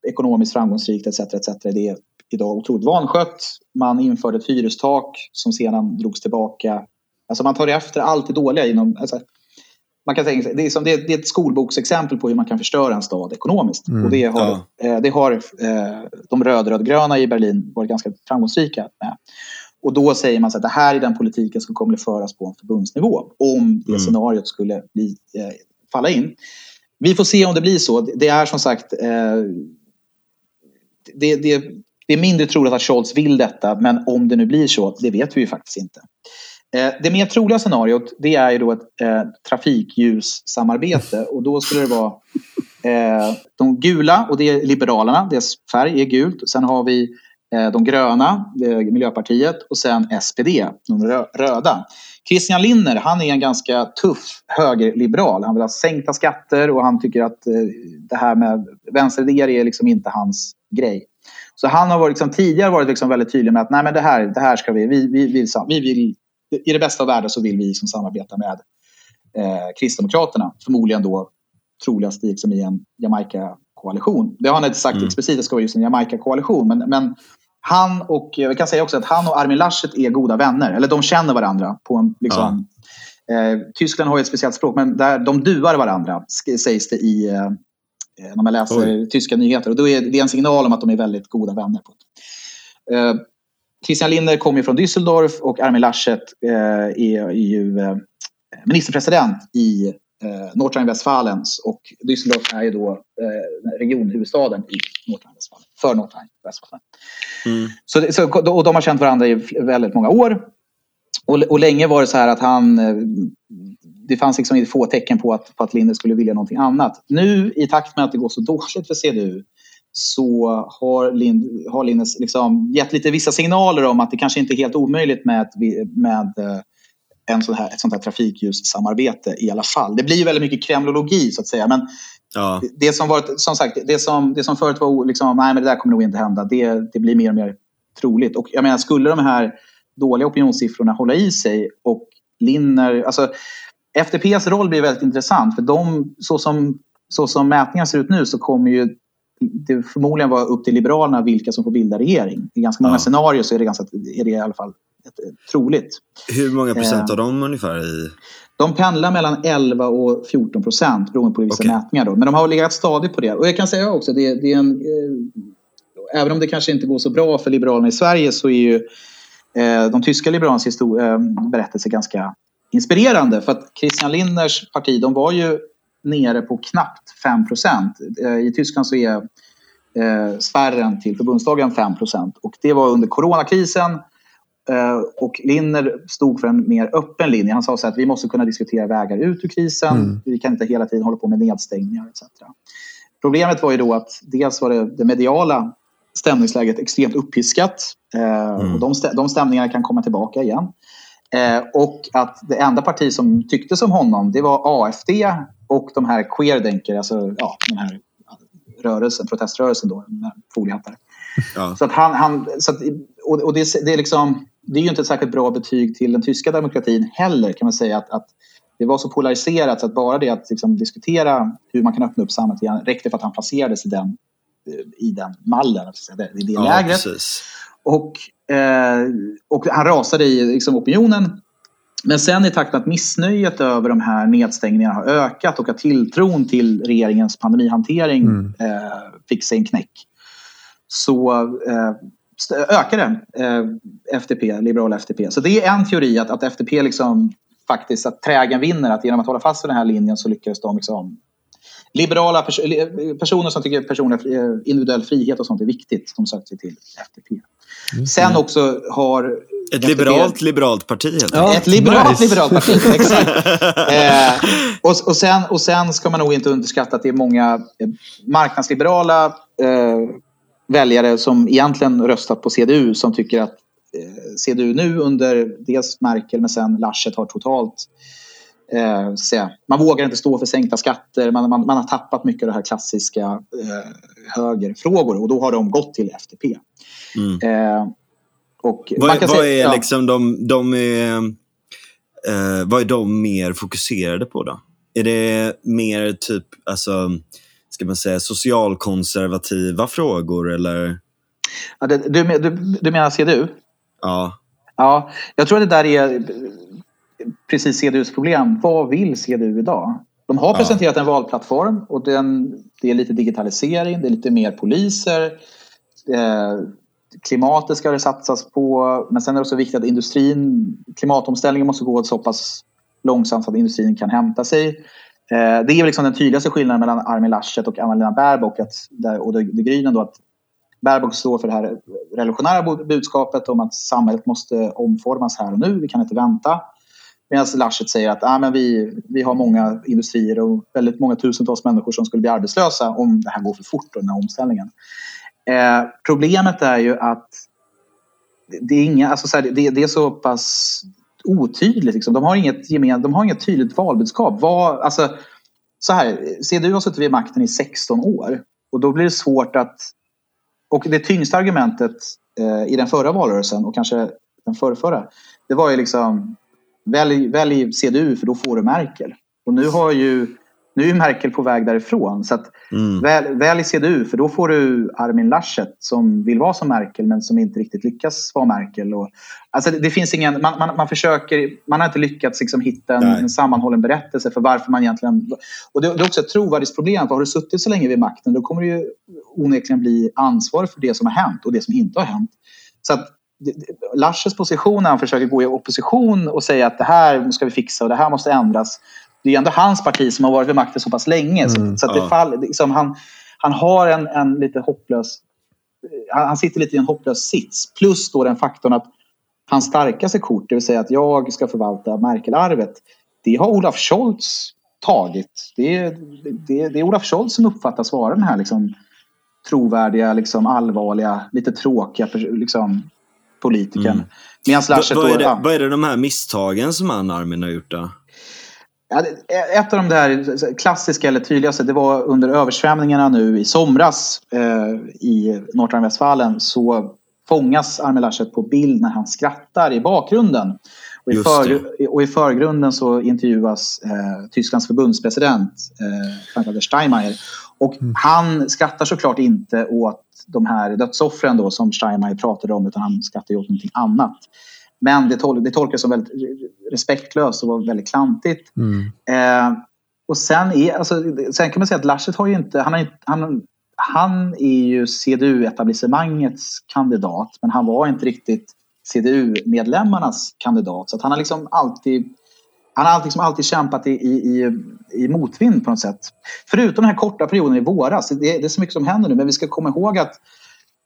ekonomiskt framgångsrikt etc. etc. Det är idag otroligt vanskött. Man införde ett hyrestak som sedan drogs tillbaka. Alltså man tar efter allt det dåliga inom... Alltså, man kan tänka sig, det, är som, det, är, det är ett skolboksexempel på hur man kan förstöra en stad ekonomiskt. Mm, och det har, ja. eh, det har eh, de röd-rödgröna i Berlin varit ganska framgångsrika med. Och då säger man att det här är den politiken som kommer att föras på en förbundsnivå om det mm. scenariot skulle bli, eh, falla in. Vi får se om det blir så. Det är som sagt eh, det, det, det är mindre troligt att Scholz vill detta, men om det nu blir så, det vet vi ju faktiskt inte. Eh, det mer troliga scenariot det är ju då ett eh, trafikljussamarbete och då skulle det vara eh, de gula och det är Liberalerna, deras färg är gult. Sen har vi eh, de gröna, eh, Miljöpartiet och sen SPD, de röda. Christian Linner, han är en ganska tuff högerliberal. Han vill ha sänkta skatter och han tycker att eh, det här med vänsteridéer är liksom inte hans grej. Så han har varit, liksom, tidigare varit liksom väldigt tydlig med att Nej, men det, här, det här ska vi, vi, vi, vill, vi vill, i det bästa av världen så vill vi som samarbeta med eh, Kristdemokraterna. Förmodligen då troligast liksom i en Jamaica-koalition. Det har han inte sagt mm. explicit, det ska vara just en Jamaica-koalition. Men, men han och, vi kan säga också att han och Armin Laschet är goda vänner. Eller de känner varandra. på en, liksom, ja. eh, Tyskland har ju ett speciellt språk, men där, de duar varandra, sägs det i, eh, Eh, när man läser Oj. tyska nyheter. Och då är det en signal om att de är väldigt goda vänner. På eh, Christian Lindner kommer från Düsseldorf och Armin Laschet eh, är, är ju eh, ministerpresident i eh, Nordrhein-Westfalen. Och Düsseldorf är ju då eh, regionhuvudstaden i Nordrhein-Westfalen. För Nordrhein-Westfalen. Mm. Så, så, och de har känt varandra i väldigt många år. Och, och länge var det så här att han eh, det fanns liksom få tecken på att, på att Linde skulle vilja någonting annat. Nu i takt med att det går så dåligt för CDU så har, Lind, har Lindes liksom gett lite vissa signaler om att det kanske inte är helt omöjligt med, med eh, en sån här, ett sånt här trafikljussamarbete i alla fall. Det blir väldigt mycket kremlologi så att säga. Men ja. det, som varit, som sagt, det som, det som förut var liksom, nej men det där kommer nog inte hända, det, det blir mer och mer troligt. Och jag menar, skulle de här dåliga opinionssiffrorna hålla i sig och Linner, alltså FDPs roll blir väldigt intressant för de, så som, så som mätningar ser ut nu så kommer ju det förmodligen vara upp till Liberalerna vilka som får bilda regering. I ganska många ja. scenarier så är det, ganska, är det i alla fall troligt. Hur många procent av dem ungefär? I... De pendlar mellan 11 och 14 procent beroende på vissa okay. mätningar. Då. Men de har legat stadigt på det. Och jag kan säga också, det, det är en, eh, även om det kanske inte går så bra för Liberalerna i Sverige så är ju eh, de tyska liberalernas eh, berättelse ganska inspirerande. För att Christian Lindners parti, de var ju nere på knappt 5 procent. Eh, I Tyskland så är eh, spärren till förbundsdagen 5 procent. Och det var under coronakrisen. Eh, och Linner stod för en mer öppen linje. Han sa så att vi måste kunna diskutera vägar ut ur krisen. Mm. Vi kan inte hela tiden hålla på med nedstängningar etc. Problemet var ju då att dels var det, det mediala stämningsläget extremt uppiskat. Mm. och de, de stämningarna kan komma tillbaka igen. Och att det enda parti som tyckte som honom det var AFD och de här queerdenker, alltså ja, den här rörelsen, proteströrelsen då, med foliehattar. Ja. Så att han, han så att, och, och det, det, är liksom, det är ju inte ett särskilt bra betyg till den tyska demokratin heller kan man säga att, att det var så polariserat så att bara det att liksom, diskutera hur man kan öppna upp samhället igen räckte för att han placerades i den, i den mallen, i det ja, lägret. Precis. Och, eh, och han rasade i liksom, opinionen. Men sen i takt med att missnöjet över de här nedstängningarna har ökat och att tilltron till regeringens pandemihantering mm. eh, fick sig en knäck så eh, ökade eh, FDP, liberala FDP. Så det är en teori att, att FDP liksom faktiskt, att trägen vinner. Att genom att hålla fast vid den här linjen så lyckades de liksom liberala pers personer som tycker personlig, individuell frihet och sånt är viktigt. De sökte sig till FDP. Sen också har... Ett liberalt liberalt parti helt ja, Ett liberalt nice. liberalt parti, exakt. eh, och, och, sen, och sen ska man nog inte underskatta att det är många eh, marknadsliberala eh, väljare som egentligen röstat på CDU som tycker att eh, CDU nu under dels Merkel men sen Laschet har totalt eh, se, man vågar inte stå för sänkta skatter. Man, man, man har tappat mycket av det här klassiska eh, högerfrågor och då har de gått till FDP. Mm. Eh, och vad, vad säga, är ja. liksom de, de är, eh, vad är de mer fokuserade på då? Är det mer typ, alltså, ska man säga socialkonservativa frågor eller? Ja, det, du, du, du menar CDU? Ja. Ja, jag tror att det där är precis CDUs problem. Vad vill CDU idag? De har presenterat en valplattform och den, det är lite digitalisering, det är lite mer poliser. Eh, klimatet ska det satsas på, men sen är det också viktigt att industrin, klimatomställningen måste gå så pass långsamt så att industrin kan hämta sig. Eh, det är liksom den tydligaste skillnaden mellan Armin Laschet och Anna-Lena Baerbock att, och de, de Grünen då att Baerbock står för det här revolutionära budskapet om att samhället måste omformas här och nu, vi kan inte vänta. Medan Laschet säger att ah, men vi, vi har många industrier och väldigt många tusentals människor som skulle bli arbetslösa om det här går för fort, den här omställningen. Eh, problemet är ju att det är, inga, alltså så här, det, det, är så pass otydligt. Liksom. De, har inget gemen, de har inget tydligt valbudskap. Vad, alltså, så här, CDU har suttit vid makten i 16 år och då blir det svårt att... Och det tyngsta argumentet eh, i den förra valrörelsen och kanske den förrförra, det var ju liksom välj, välj CDU för då får du Merkel. Och nu har ju nu är Merkel på väg därifrån. Så mm. väl, välj CDU för då får du Armin Laschet som vill vara som Merkel men som inte riktigt lyckas vara Merkel. Och, alltså det, det finns ingen, man, man, man, försöker, man har inte lyckats liksom hitta en, en, sammanhållen berättelse för varför man egentligen... Och det, det är också ett trovärdighetsproblem. För har du suttit så länge vid makten då kommer du ju onekligen bli ansvarig för det som har hänt och det som inte har hänt. Så att Laschets position när han försöker gå i opposition och säga att det här ska vi fixa och det här måste ändras. Det är ändå hans parti som har varit vid makten så pass länge. Mm, så, att det fall, liksom, han, han har en, en lite hopplös... Han, han, sitter lite i en hopplös sits. Plus då den faktorn att hans starkaste kort, det vill säga att jag ska förvalta Merkel-arvet, det har Olaf Scholz tagit. Det är, det, det är Olaf Scholz som uppfattas vara den här liksom, trovärdiga, liksom, allvarliga, lite tråkiga liksom, politikern. Mm. Medan Laschet vad, är det, ja. vad är det de här misstagen som han Armin har gjort då? Ett av de där klassiska eller tydligaste det var under översvämningarna nu i somras eh, i Nordrhein-Westfalen så fångas Armin Laschet på bild när han skrattar i bakgrunden. Och i, för, och i förgrunden så intervjuas eh, Tysklands förbundspresident eh, Frank-Walter Steinmeier. Och mm. han skrattar såklart inte åt de här dödsoffren då som Steinmeier pratade om utan han skrattar åt någonting annat. Men det, tol det tolkas som väldigt respektlöst och var väldigt klantigt. Mm. Eh, och sen, är, alltså, sen kan man säga att Laschet har ju inte... Han, har, han, han är ju CDU-etablissemangets kandidat men han var inte riktigt CDU-medlemmarnas kandidat. Så han har liksom alltid han har liksom alltid kämpat i, i, i, motvind på något sätt. Förutom den här korta perioden i våras. Det, det är så mycket som händer nu, men vi ska komma ihåg att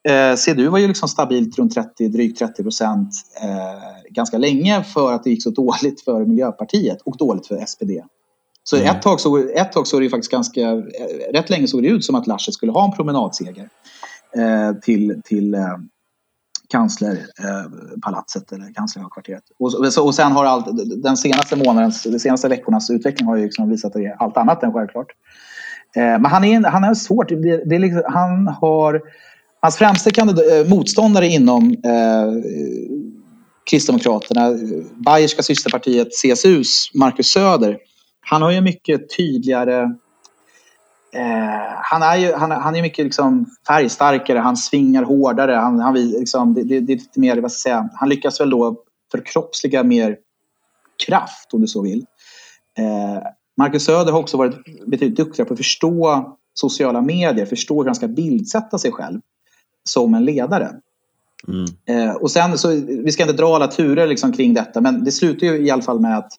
eh, CDU var ju liksom stabilt runt 30, drygt 30 procent eh, ganska länge för att det gick så dåligt för Miljöpartiet och dåligt för SPD. Så mm. ett, tag såg, ett tag såg det faktiskt ganska, eh, rätt länge såg det ut som att Laschet skulle ha en promenadseger eh, till, till eh, kanslerpalatset eller kanslerkvarteret. Och, och sen har allt, den senaste månadens, de senaste veckornas utveckling har ju liksom visat att det är allt annat än självklart. Eh, men han är, han är svårt. Det, det liksom, han har, hans främsta kandidat, eh, motståndare inom eh, Kristdemokraterna, Bayerska systerpartiet CSUs Marcus Söder, han har ju mycket tydligare Eh, han är ju han, han är mycket liksom färgstarkare, han svingar hårdare. Han, han, liksom, det, det, det är lite mer, vad ska jag säga, han lyckas väl då förkroppsliga mer kraft om du så vill. Eh, Marcus Söder har också varit betydligt duktigare på att förstå sociala medier, förstå hur han ska bildsätta sig själv som en ledare. Mm. Eh, och sen så, vi ska inte dra alla turer liksom kring detta, men det slutar ju i alla fall med att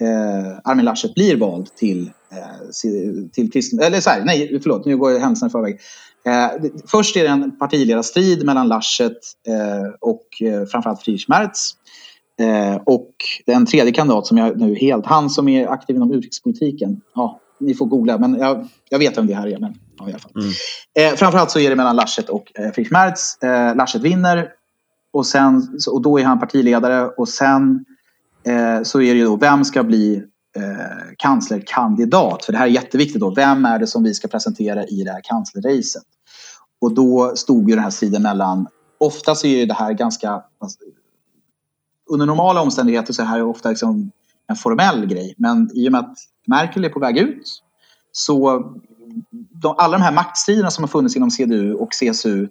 eh, Armin Laschet blir vald till, eh, till kristen... Eller så här, nej, förlåt, nu går jag händelserna i förväg. Eh, först är det en partiledarstrid mellan Laschet eh, och eh, framförallt Friedrich Merz. Eh, och den tredje kandidat som jag nu helt, han som är aktiv inom utrikespolitiken. Ja, ni får googla, men jag, jag vet vem det här är. Men, i alla fall. Mm. Eh, framförallt så är det mellan Laschet och eh, Friedrich Merz. Eh, Laschet vinner och, sen, och då är han partiledare och sen eh, så är det ju då, vem ska bli eh, kanslerkandidat? För det här är jätteviktigt då. Vem är det som vi ska presentera i det här kanslerracet? Och då stod ju den här striden mellan, oftast är ju det här ganska, alltså, under normala omständigheter så är det här ofta liksom en formell grej. Men i och med att Merkel är på väg ut så de, alla de här maktstriderna som har funnits inom CDU och CSU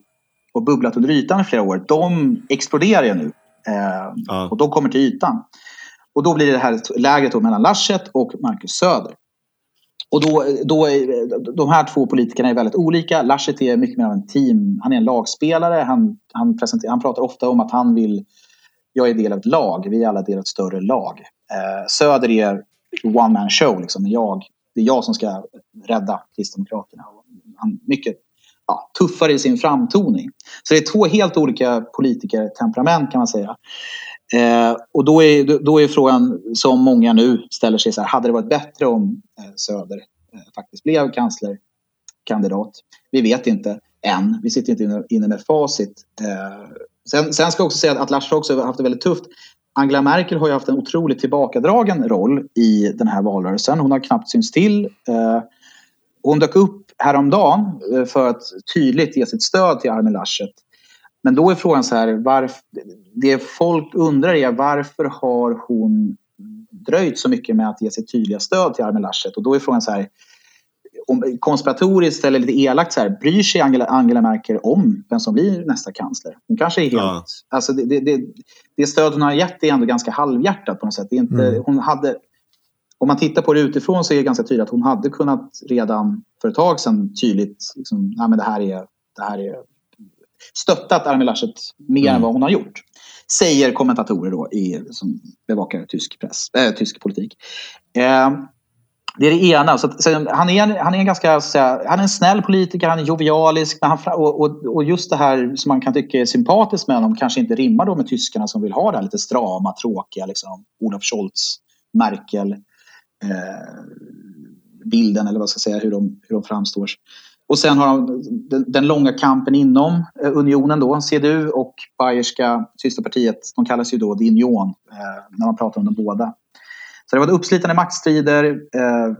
och bubblat under ytan i flera år, de exploderar ju nu. Eh, ja. Och de kommer till ytan. Och då blir det här lägret mellan Laschet och Marcus Söder. Och då, då, de här två politikerna är väldigt olika. Laschet är mycket mer av en team. Han är en lagspelare. Han, han, han pratar ofta om att han vill... Jag är del av ett lag. Vi är alla del av ett större lag. Eh, Söder är one man show. Liksom. Jag, det är jag som ska rädda Kristdemokraterna. Han mycket ja, tuffare i sin framtoning. Så det är två helt olika politikertemperament kan man säga. Eh, och då är, då är frågan som många nu ställer sig så här, hade det varit bättre om eh, Söder eh, faktiskt blev kanslerkandidat? Vi vet inte än, vi sitter inte inne, med facit. Eh, sen, sen, ska jag också säga att Laschet också har haft det väldigt tufft. Angela Merkel har ju haft en otroligt tillbakadragen roll i den här valrörelsen. Hon har knappt synts till. Eh, hon dök upp häromdagen eh, för att tydligt ge sitt stöd till Armin Laschet. Men då är frågan så här, varför, det folk undrar är varför har hon dröjt så mycket med att ge sitt tydliga stöd till Armin Laschet? Och då är frågan så här, konspiratoriskt eller lite elakt så här, bryr sig Angela, Angela Merkel om vem som blir nästa kansler? Hon kanske är helt... Ja. Alltså det, det, det, det stöd hon har gett är ändå ganska halvhjärtat på något sätt. Det är inte, mm. hon hade, om man tittar på det utifrån så är det ganska tydligt att hon hade kunnat redan för ett tag sedan tydligt, liksom, nej men det här är, det här är stöttat Armin Laschet mer mm. än vad hon har gjort. Säger kommentatorer då i, som bevakar tysk, press, äh, tysk politik. Eh, det är det ena. Så, så han, är, han är en ganska säga, han är en snäll politiker, han är jovialisk. Men han, och, och, och, just det här som man kan tycka är sympatiskt med honom kanske inte rimmar då med tyskarna som vill ha det här lite strama, tråkiga, liksom, Olof Scholz, Merkel. Eh, bilden eller vad ska jag säga, hur de, hur de framstår. Och sen har de den, den, långa kampen inom eh, unionen då, CDU och bayerska systerpartiet. De kallas ju då The Union eh, när man pratar om de båda. Så det var uppslitande maktstrider. Eh,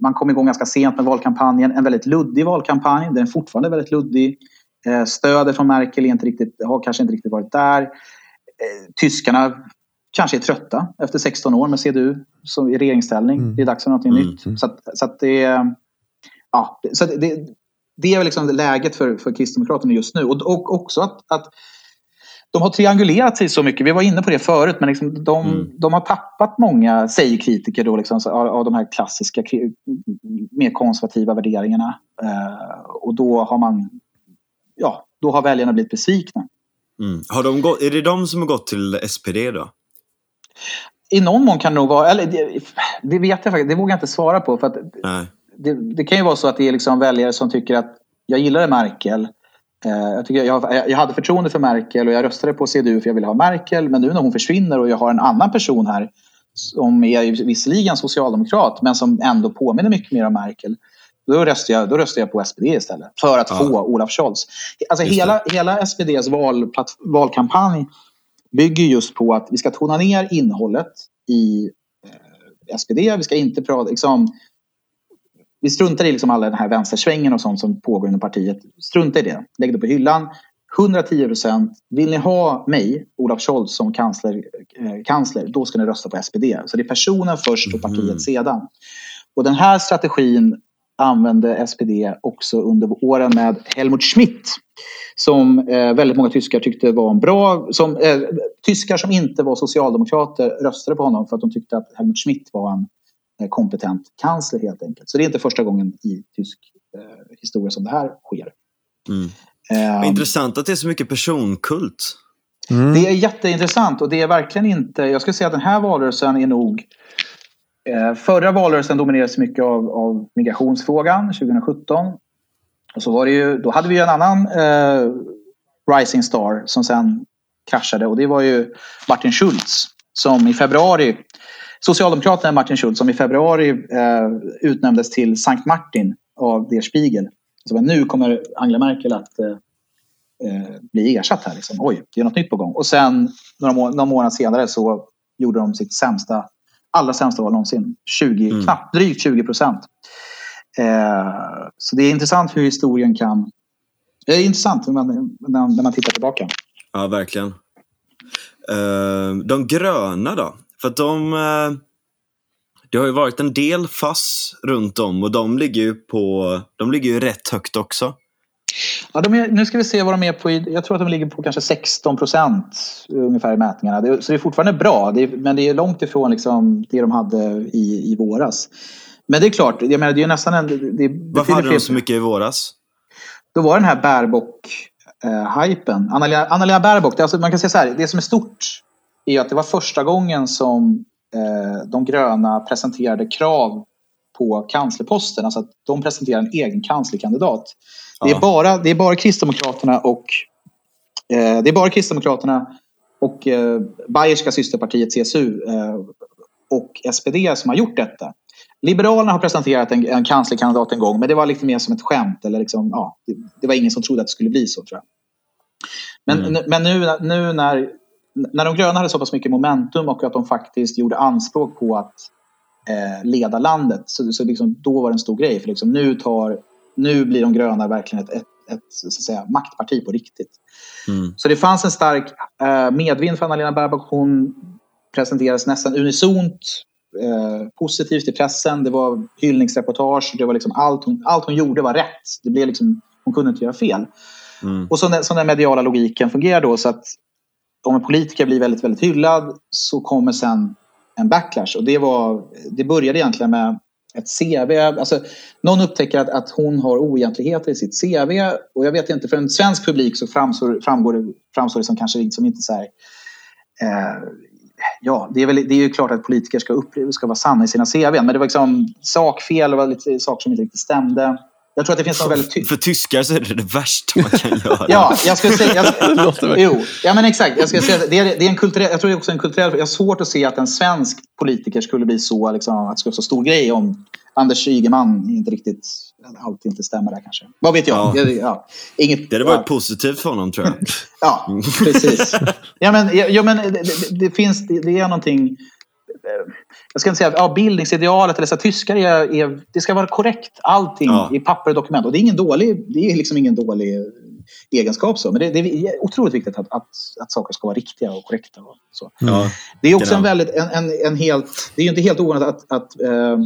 man kom igång ganska sent med valkampanjen. En väldigt luddig valkampanj. Den är fortfarande väldigt luddig. Eh, stödet från Merkel inte riktigt, har kanske inte riktigt varit där. Eh, tyskarna kanske är trötta efter 16 år med CDU som i regeringsställning. Mm. Det är dags för något mm. nytt. Så, att, så att det ja, så det, det är liksom läget för, för Kristdemokraterna just nu. Och, och också att, att de har triangulerat sig så mycket. Vi var inne på det förut, men liksom de, mm. de har tappat många, säger kritiker, då liksom, av, av de här klassiska, mer konservativa värderingarna. Eh, och då har man, ja, då har väljarna blivit besvikna. Mm. Har de gått, är det de som har gått till SPD då? I någon mån kan det nog vara, eller det, det vet jag faktiskt, det vågar jag inte svara på. För att det, det, kan ju vara så att det är liksom väljare som tycker att jag gillade Merkel. Eh, jag, tycker jag, jag hade förtroende för Merkel och jag röstade på CDU för jag ville ha Merkel. Men nu när hon försvinner och jag har en annan person här som är visserligen socialdemokrat men som ändå påminner mycket mer om Merkel. Då röstar jag, då röstar jag på SPD istället för att ja. få Olaf Scholz. Alltså hela, hela SPDs val, valkampanj bygger just på att vi ska tona ner innehållet i eh, SPD. Vi ska inte prata, liksom, vi struntar i liksom alla den här vänstersvängen och sånt som pågår inom partiet. Strunta i det. Lägg det på hyllan. 110 procent. Vill ni ha mig, Olaf Scholz, som kansler, eh, kansler, då ska ni rösta på SPD. Så det är personen först och partiet mm. sedan. Och den här strategin använde SPD också under åren med Helmut Schmidt. Som eh, väldigt många tyskar tyckte var en bra... Som, eh, tyskar som inte var socialdemokrater röstade på honom för att de tyckte att Helmut Schmidt var en kompetent kansler helt enkelt. Så det är inte första gången i tysk eh, historia som det här sker. Mm. Um, intressant att det är så mycket personkult. Mm. Det är jätteintressant och det är verkligen inte... Jag skulle säga att den här valrörelsen är nog... Eh, förra valrörelsen dominerades mycket av, av migrationsfrågan 2017. Och så var det ju, då hade vi ju en annan eh, Rising Star som sen kraschade och det var ju Martin Schulz som i februari Socialdemokraterna Martin Schulz som i februari eh, utnämndes till Sankt Martin av Der Spiegel. Så nu kommer Angela Merkel att eh, eh, bli ersatt här. Liksom. Oj, det är något nytt på gång. Och sen några, må några månader senare så gjorde de sitt sämsta, allra sämsta val någonsin. 20, mm. knappt drygt 20 procent. Eh, så det är intressant hur historien kan... Det är intressant när man, när man tittar tillbaka. Ja, verkligen. Uh, de gröna då? För att de... Uh, det har ju varit en del fass runt om och de ligger ju på... De ligger ju rätt högt också. Ja, de är, nu ska vi se vad de är på. Jag tror att de ligger på kanske 16 procent ungefär i mätningarna. Det, så det är fortfarande bra, det är, men det är långt ifrån liksom det de hade i, i våras. Men det är klart, jag menar det är nästan en... Det Varför hade de så mycket i våras? Då var den här Baerbock-hypen. Eh, Anna-Lena det, alltså, man kan säga så här, det som är stort är att det var första gången som eh, de gröna presenterade krav på kanslerposten. Alltså att de presenterade en egen kanslerkandidat. Det är, bara, det är bara Kristdemokraterna och eh, det är bara Kristdemokraterna och eh, Bayerska systerpartiet CSU eh, och SPD som har gjort detta. Liberalerna har presenterat en, en kanslerkandidat en gång men det var lite mer som ett skämt. Eller liksom, ja, det, det var ingen som trodde att det skulle bli så tror jag. Men, mm. men nu, nu när, när de gröna hade så pass mycket momentum och att de faktiskt gjorde anspråk på att eh, leda landet så, så liksom, då var det en stor grej. För liksom, nu, tar, nu blir de gröna verkligen ett, ett, ett så att säga, maktparti på riktigt. Mm. Så det fanns en stark eh, medvind för Anna-Lena Baerbock. Hon presenterades nästan unisont Eh, positivt i pressen. Det var hyllningsreportage. Det var liksom allt, hon, allt hon gjorde var rätt. Det blev liksom, hon kunde inte göra fel. Mm. Och så, så den mediala logiken fungerar då så att om en politiker blir väldigt, väldigt hyllad så kommer sen en backlash. Och det, var, det började egentligen med ett CV. Alltså, någon upptäcker att, att hon har oegentligheter i sitt CV. Och jag vet inte, för en svensk publik så framstår, framgår det, framstår det som kanske som inte så här, eh, ja, det är, väl, det är ju klart att politiker ska, upp, ska vara sanna i sina CV. Men det var liksom sakfel, det var lite saker som inte riktigt stämde. Jag tror att det finns något väldigt ty- För tyskar så är det det värsta man kan göra. ja, jag skulle säga... Jag, jo, ja men exakt. Jag, skulle säga, det, är, det är en kulturell, jag tror det är också en kulturell... Jag har svårt att se att en svensk politiker skulle bli så, liksom, att det skulle vara så stor grej om Anders Ygeman inte riktigt allt inte stämmer där kanske. Vad vet jag? Ja. Ja, inget, det hade varit ja. positivt för honom tror jag. ja, precis. ja, men, ja, men det, det, finns, det, det är någonting jag ska inte säga ja, bildningsidealet eller så tyskar är, är, det ska vara korrekt. Allting ja. i papper och dokument. Och det är ingen dålig, det är liksom ingen dålig egenskap så. Men det, det är otroligt viktigt att, att, att saker ska vara riktiga och korrekta. Och så. Ja. Det är också en väldigt, en, en, en, helt, det är inte helt ovanligt att, att eh,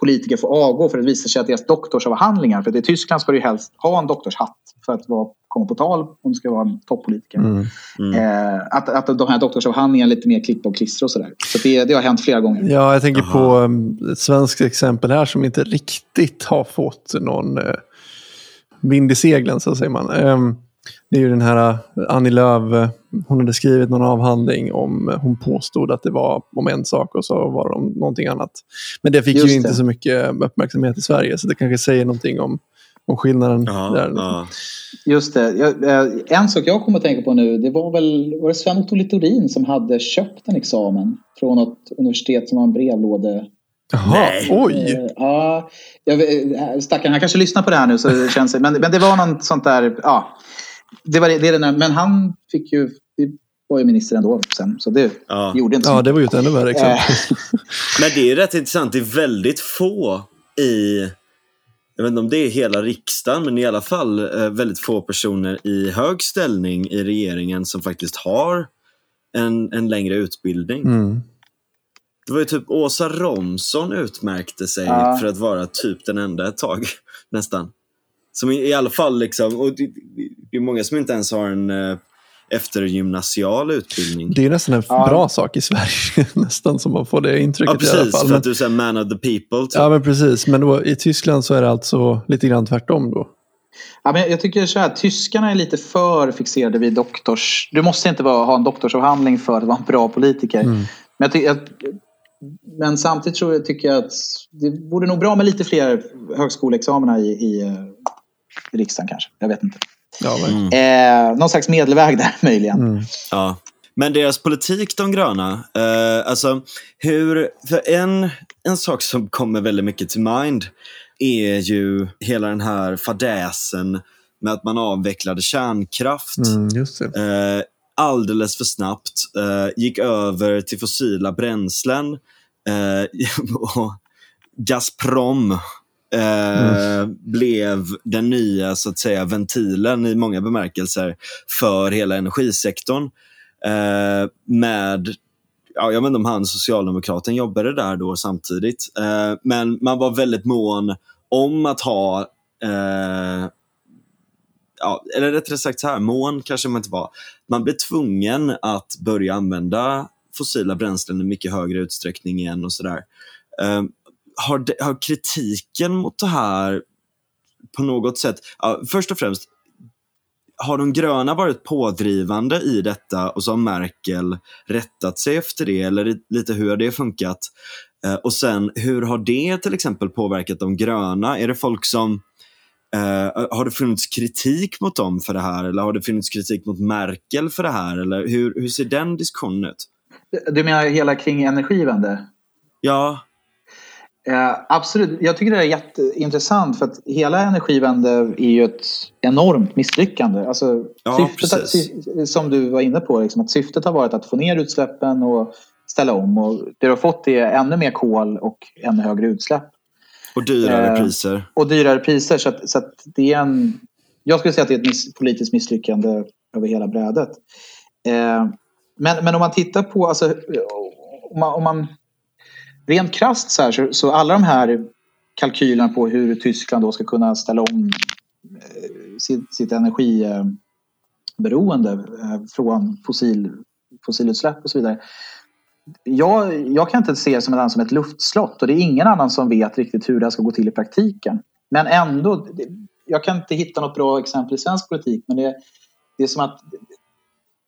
politiker får avgå för att det visar sig att deras doktorsavhandlingar, för i Tyskland ska du helst ha en doktorshatt för att vara, komma på tal om du ska vara en toppolitiker. Mm. Mm. Eh, att, att de här doktorsavhandlingarna är lite mer klippa och klistra och sådär. Så det, det har hänt flera gånger. Ja, jag tänker Aha. på um, ett svenskt exempel här som inte riktigt har fått någon uh, vind i seglen, så säger man. Um, Det är ju den här Annie Lööf, hon hade skrivit någon avhandling om, hon påstod att det var om en sak och så var det om någonting annat. Men det fick Just ju inte så mycket uppmärksamhet i Sverige så det kanske säger någonting om, om skillnaden ja, där. Ja. Just det. Jag, eh, en sak jag kommer att tänka på nu, det var väl var det Sven-Otto Littorin som hade köpt en examen från ett universitet som var en brevlåde Jaha, oj! Uh, ja, jag, eh, stackarn, han kanske lyssnar på det här nu så det känns men, men det var något sånt där, ja. Det var det, det men han fick ju, var ju minister ändå sen. Så det ja. gjorde inte så Ja, det var ju ett ännu värre exempel. men det är rätt intressant, det är väldigt få i jag vet inte om det är hela riksdagen, men i alla fall eh, väldigt få personer i hög ställning i regeringen som faktiskt har en, en längre utbildning. Mm. Det var ju typ Åsa Romson utmärkte sig ja. för att vara typ den enda ett tag, nästan. Som i, i alla fall liksom, och det, det är många som inte ens har en eh, eftergymnasial utbildning. Det är nästan en ja. bra sak i Sverige, nästan som man får det intrycket ja, precis, i alla fall. för att du säger man of the people. Typ. Ja, men precis. Men då, i Tyskland så är det alltså lite grann tvärtom då. Ja, men jag tycker så här, tyskarna är lite för fixerade vid doktors... Du måste inte vara, ha en doktorsavhandling för att vara en bra politiker. Mm. Men, jag, jag, men samtidigt tror jag, tycker jag att det vore nog bra med lite fler högskoleexamina i, i, eh, i riksdagen kanske. Jag vet inte. Ja, mm. eh, någon slags medelväg där möjligen. Mm. Ja. Men deras politik, de gröna, eh, alltså hur, för en, en sak som kommer väldigt mycket till mind är ju hela den här fadäsen med att man avvecklade kärnkraft. Mm, eh, alldeles för snabbt, eh, gick över till fossila bränslen. Eh, och Gazprom mm. blev den nya så att säga ventilen i många bemärkelser för hela energisektorn. Eh, med ja, jag vet inte om han socialdemokraten jobbade där då samtidigt. Eh, men man var väldigt mån om att ha eh, ja, eller rättare sagt så här, mån kanske man inte var. Man blev tvungen att börja använda fossila bränslen i mycket högre utsträckning igen och sådär. Eh, har, de, har kritiken mot det här på något sätt, ja, först och främst, har de gröna varit pådrivande i detta och så har Merkel rättat sig efter det eller lite hur har det funkat? Eh, och sen hur har det till exempel påverkat de gröna? Är det folk som eh, har det funnits kritik mot dem för det här eller har det funnits kritik mot Merkel för det här? Eller hur, hur ser den diskussionen ut? Du menar hela kring energivände? Ja. Eh, absolut, jag tycker det är jätteintressant för att hela Energivände är ju ett enormt misslyckande. Alltså, ja, syftet, som du var inne på, liksom, att syftet har varit att få ner utsläppen och ställa om. Och det du har fått är ännu mer kol och ännu högre utsläpp. Och dyrare eh, priser. Och dyrare priser. Så, att, så att det är en, jag skulle säga att det är ett miss, politiskt misslyckande över hela brädet. Eh, men, men om man tittar på, alltså, om man, om man rent krasst så, här, så, så, alla de här kalkylerna på hur Tyskland då ska kunna ställa om eh, sitt, sitt energiberoende eh, från fossil, fossilutsläpp och så vidare. Jag, jag kan inte se det som, ett, som ett luftslott och det är ingen annan som vet riktigt hur det här ska gå till i praktiken. Men ändå, jag kan inte hitta något bra exempel i svensk politik men det, det är som att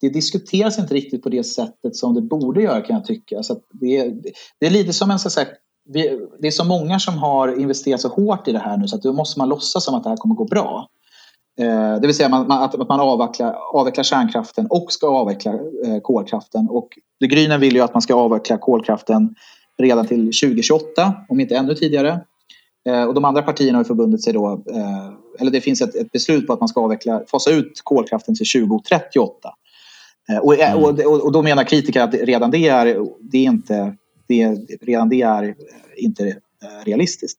det diskuteras inte riktigt på det sättet som det borde göra kan jag tycka. Så det, är, det är lite som en så här, det är så många som har investerat så hårt i det här nu så att då måste man låtsas som att det här kommer gå bra. Eh, det vill säga man, man, att man avvecklar, avvecklar kärnkraften och ska avveckla eh, kolkraften. Och De Grünen vill ju att man ska avveckla kolkraften redan till 2028, om inte ännu tidigare. Eh, och de andra partierna har förbundit sig då, eh, eller det finns ett, ett, beslut på att man ska avveckla, fasa ut kolkraften till 2038. Eh, och, eh, mm. och, och, då menar kritiker att redan det är, det är inte, det, redan det är inte eh, realistiskt.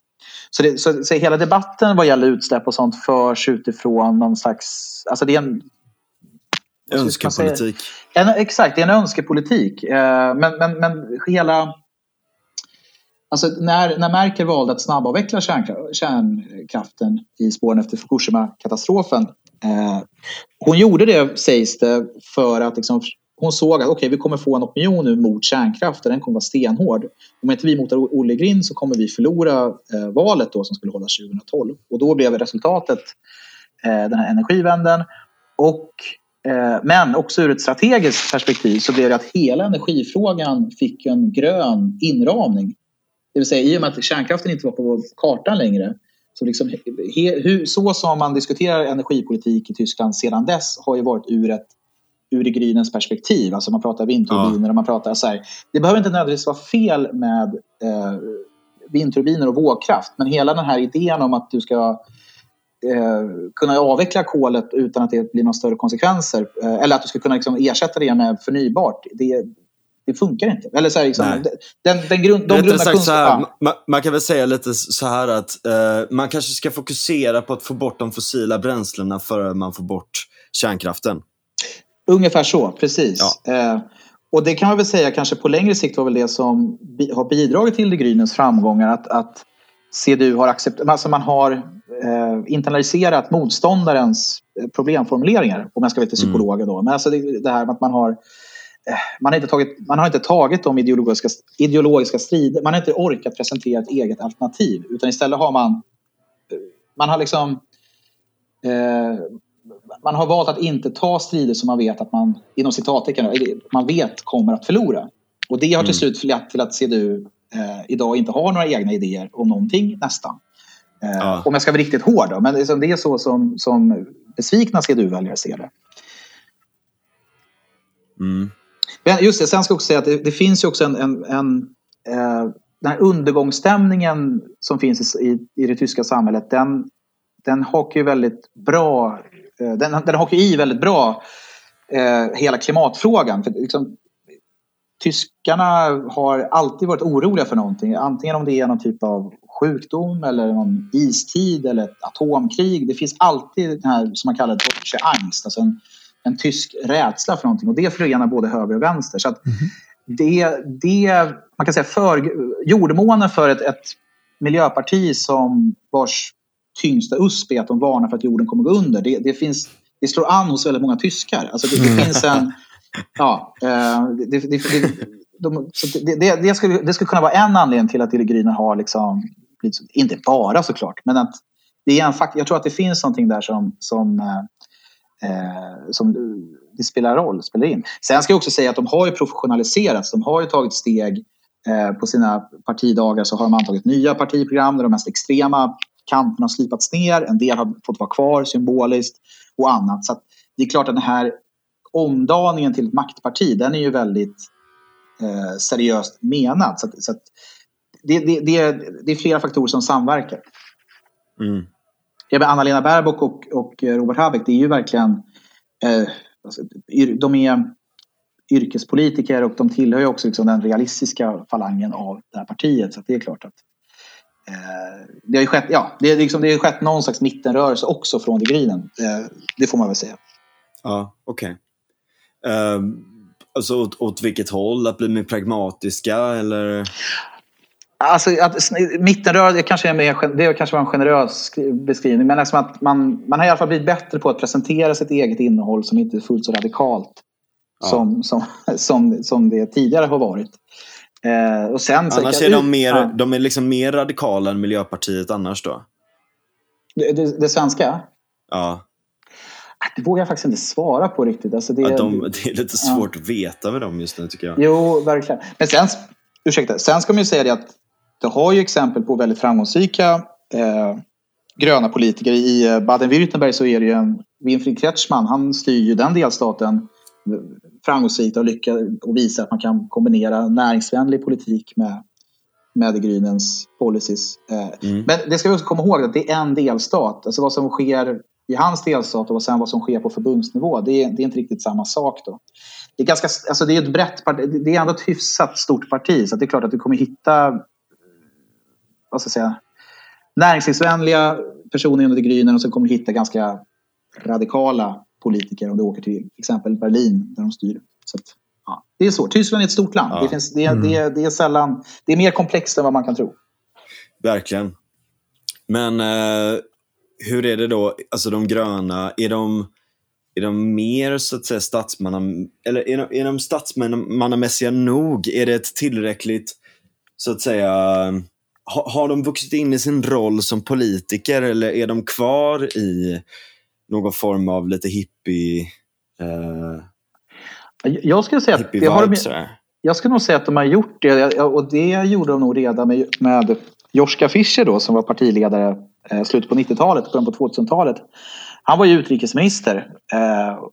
Så, det, så, så, hela debatten vad gäller utsläpp och sånt förs utifrån någon slags... Alltså det är en... Önskepolitik. En, exakt, det är en önskepolitik. Men, men, men hela... Alltså när, när Merkel valde att snabbavveckla kärnkraften i spåren efter Fukushima-katastrofen Eh, hon gjorde det, sägs det, för att liksom, hon såg att okay, vi kommer få en opinion nu mot kärnkraft och den kommer vara stenhård. Om inte vi motar Olle Grind så kommer vi förlora eh, valet då som skulle hållas 2012. Och då blev resultatet eh, den här energivänden. och, eh, men också ur ett strategiskt perspektiv så blev det att hela energifrågan fick en grön inramning. Det vill säga i och med att kärnkraften inte var på kartan längre så, liksom, he, hur, så som man diskuterar energipolitik i Tyskland sedan dess har ju varit ur ett ur Grynens perspektiv. Alltså man pratar vindturbiner ja. och man pratar så här. Det behöver inte nödvändigtvis vara fel med eh, vindturbiner och vågkraft. Men hela den här idén om att du ska eh, kunna avveckla kolet utan att det blir några större konsekvenser. Eh, eller att du ska kunna liksom, ersätta det med förnybart. Det, det funkar inte. Eller så här, liksom, den, den grund, de grunda kunskaperna... Man, man, kan väl säga lite så här att eh, man kanske ska fokusera på att få bort de fossila bränslena före man får bort kärnkraften. Ungefär så, precis. Ja. Eh, och det kan man väl säga kanske på längre sikt var väl det som bi har bidragit till De Grynens framgångar. Att, att CDU har accepterat, alltså man har eh, internaliserat motståndarens eh, problemformuleringar. Om jag ska vara lite mm. psykolog då. Men alltså det, det här med att man har man har, inte tagit, man har inte tagit de ideologiska, ideologiska strider. Man har inte orkat presentera ett eget alternativ. Utan istället har man... Man har liksom... Eh, man har valt att inte ta strider som man vet att man, inom citattecken, man vet kommer att förlora. Och det har till mm. slut lett till att CDU eh, idag inte har några egna idéer om någonting nästan. Eh, ja. Om jag ska vara riktigt hård då, men det är så som, som besvikna CDU-väljare ser det. Mm. Men just det, sen ska jag också säga att det, det finns ju också en, en, en eh, den här undergångsstämningen som finns i, i det tyska samhället, den, den hakar ju väldigt bra Eh, den, den hakar i väldigt bra eh, hela klimatfrågan. För liksom, tyskarna har alltid varit oroliga för någonting. Antingen om det är någon typ av sjukdom eller någon istid eller ett atomkrig. Det finns alltid den här som man kallar Deutsche Angst, alltså en, en tysk rädsla för någonting. Och det förenar både höger och vänster. Så att mm det, det, man kan säga för, jordmånen för ett, ett miljöparti som vars tyngsta USP är att de varnar för att jorden kommer gå under. Det, det, finns, det slår an hos väldigt många tyskar. Alltså det, det mm. finns en... Ja, eh, det, det, de, det, det, skulle, det skulle kunna vara en anledning till att Lille har liksom, inte bara såklart, men att det är en fakt jag tror att det finns någonting där som, som, eh, som det spelar roll, spelar in. Sen ska jag också säga att de har ju professionaliserats. De har ju tagit steg eh, på sina partidagar så har de antagit nya partiprogram där de mest extrema kanterna har slipats ner, en del har fått vara kvar symboliskt och annat. Så det är klart att den här omdaningen till ett maktparti, den är ju väldigt eh, seriöst menad. Så, att, så att det, det, det, det, är flera faktorer som samverkar. Mm. Anna-Lena Baerbock och, och eh, Robert Habeck, det är ju verkligen... Eh, alltså, de är yrkespolitiker och de tillhör ju också liksom den realistiska falangen av det här partiet. Så det är klart att Eh, det har ju skett, ja, det, är liksom, det har skett någon slags mittenrörelse också från de Grinen. Eh, det får man väl säga. Ja, okej. Okay. Um, alltså åt, åt vilket håll? Att bli mer pragmatiska eller? Alltså, att, mittenrörelse kanske är mer, det kanske var en generös beskrivning. Men liksom att man, man har i alla fall blivit bättre på att presentera sitt eget innehåll som inte är fullt så radikalt ja. som, som, som, som det tidigare har varit. Eh, och sen, annars är de, mer, ja. de är liksom mer radikala än Miljöpartiet annars då? Det, det, det svenska? Ja. Ah, det vågar jag faktiskt inte svara på riktigt. Alltså det, de, det är lite svårt ja. att veta med dem just nu tycker jag. Jo, verkligen. Men sen, ursäkta, sen ska man ju säga det att det har ju exempel på väldigt framgångsrika eh, gröna politiker. I eh, Baden-Württemberg så är det ju en Winfried Kretschmann, han styr ju den delstaten framgångsrikt och lyckas och visa att man kan kombinera näringsvänlig politik med, med Grynens policies. Eh, mm. Men det ska vi också komma ihåg att det är en delstat. Alltså vad som sker i hans delstat och sen vad som sker på förbundsnivå, det är, det är inte riktigt samma sak. Då. Det är, ganska, alltså det är ett brett parti, det är ändå ett hyfsat stort parti så det är klart att du kommer hitta vad ska jag säga, näringslivsvänliga personer inom Grynen och så kommer du hitta ganska radikala politiker om du åker till exempel Berlin där de styr. Så att, ja, det är så. Tyskland är ett stort land. Ja. Det, finns, det, mm. det, det, är sällan, det är mer komplext än vad man kan tro. Verkligen. Men eh, hur är det då, alltså de gröna, är de, är de mer så att säga statsmanna, eller är de, är de statsmannamässiga nog? Är det ett tillräckligt, så att säga, ha, har de vuxit in i sin roll som politiker eller är de kvar i någon form av lite hippie... Eh, jag skulle säga att det har de, jag skulle nog säga att de har gjort det och det gjorde de nog redan med, med Joschka Fischer då som var partiledare eh, slutet på 90-talet, början på 2000-talet. Han var ju utrikesminister eh,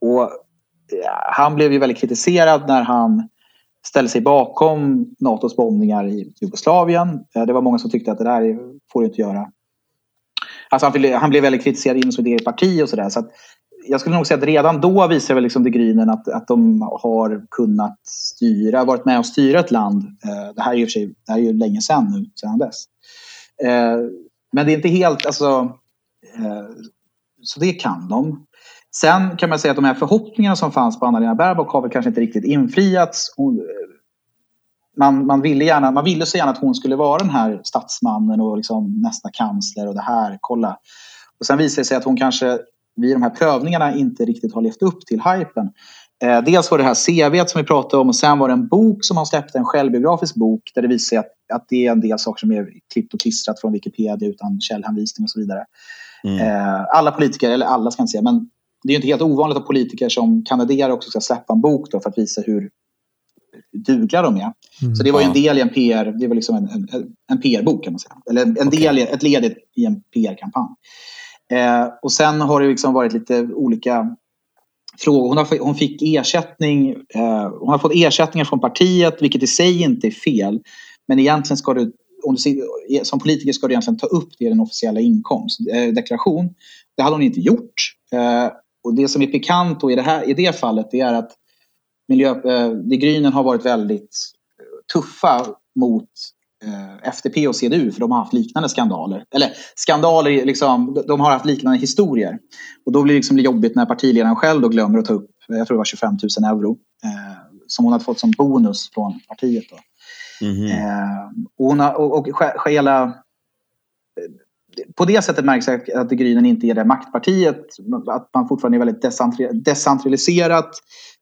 och han blev ju väldigt kritiserad när han ställde sig bakom NATOs bombningar i Jugoslavien. Eh, det var många som tyckte att det där får du inte göra. Alltså han, han blev väldigt kritiserad inom sitt eget parti och sådär. Så, jag skulle nog säga att redan då visar väl liksom de Grünen att, att de har kunnat styra, varit med och styra ett land. Eh, det här är ju, sig, det här är ju länge sedan nu, sedan dess. Eh, men det är inte helt, alltså, så det kan de. Sen kan man säga att de här förhoppningarna som fanns på Anna-Lena Baerbock har väl kanske inte riktigt infriats. man, man, ville gärna, man ville så gärna att hon skulle vara den här statsmannen och liksom nästa kansler och det här, kolla. Och sen visade det sig att hon kanske vid de här prövningarna inte riktigt har levt upp till hypen. Eh, dels var det här CV som vi pratade om och sen var det en bok som han släppte, en självbiografisk bok där det visar sig att, att det är en del saker som är klippt och klistrat från Wikipedia utan källhänvisning och så vidare. Mm. Eh, alla politiker, eller alla ska jag inte säga, men det är inte helt ovanligt att politiker som kandiderar också ska släppa en bok för att visa hur dugliga de är. Mm, så det var ju en del i en PR, det var liksom en, en, en PR-bok kan man säga. Eller en okay. del, ett led i en PR-kampanj. Eh, och sen har det liksom varit lite olika frågor. Hon, har, hon fick ersättning, eh, hon har fått ersättningar från partiet, vilket i sig inte är fel. Men egentligen ska du, om du som politiker ska du egentligen ta upp det i den officiella inkomstdeklaration. Eh, det hade hon inte gjort. Eh, och det som är pikant i det, här, i det fallet det är att miljö, eh, de Grünen har varit väldigt tuffa mot eh, FDP och CDU för de har haft liknande skandaler. Eller skandaler, liksom, de har haft liknande historier. Och då blir det liksom jobbigt när partiledaren själv då glömmer att ta upp, jag tror det var 25 000 euro, eh, som hon hade fått som bonus från partiet. Då. Mm -hmm. eh, och, hon har, och, och hela på det sättet märks att Grynen inte är det maktpartiet. Att man fortfarande är väldigt decentraliserat.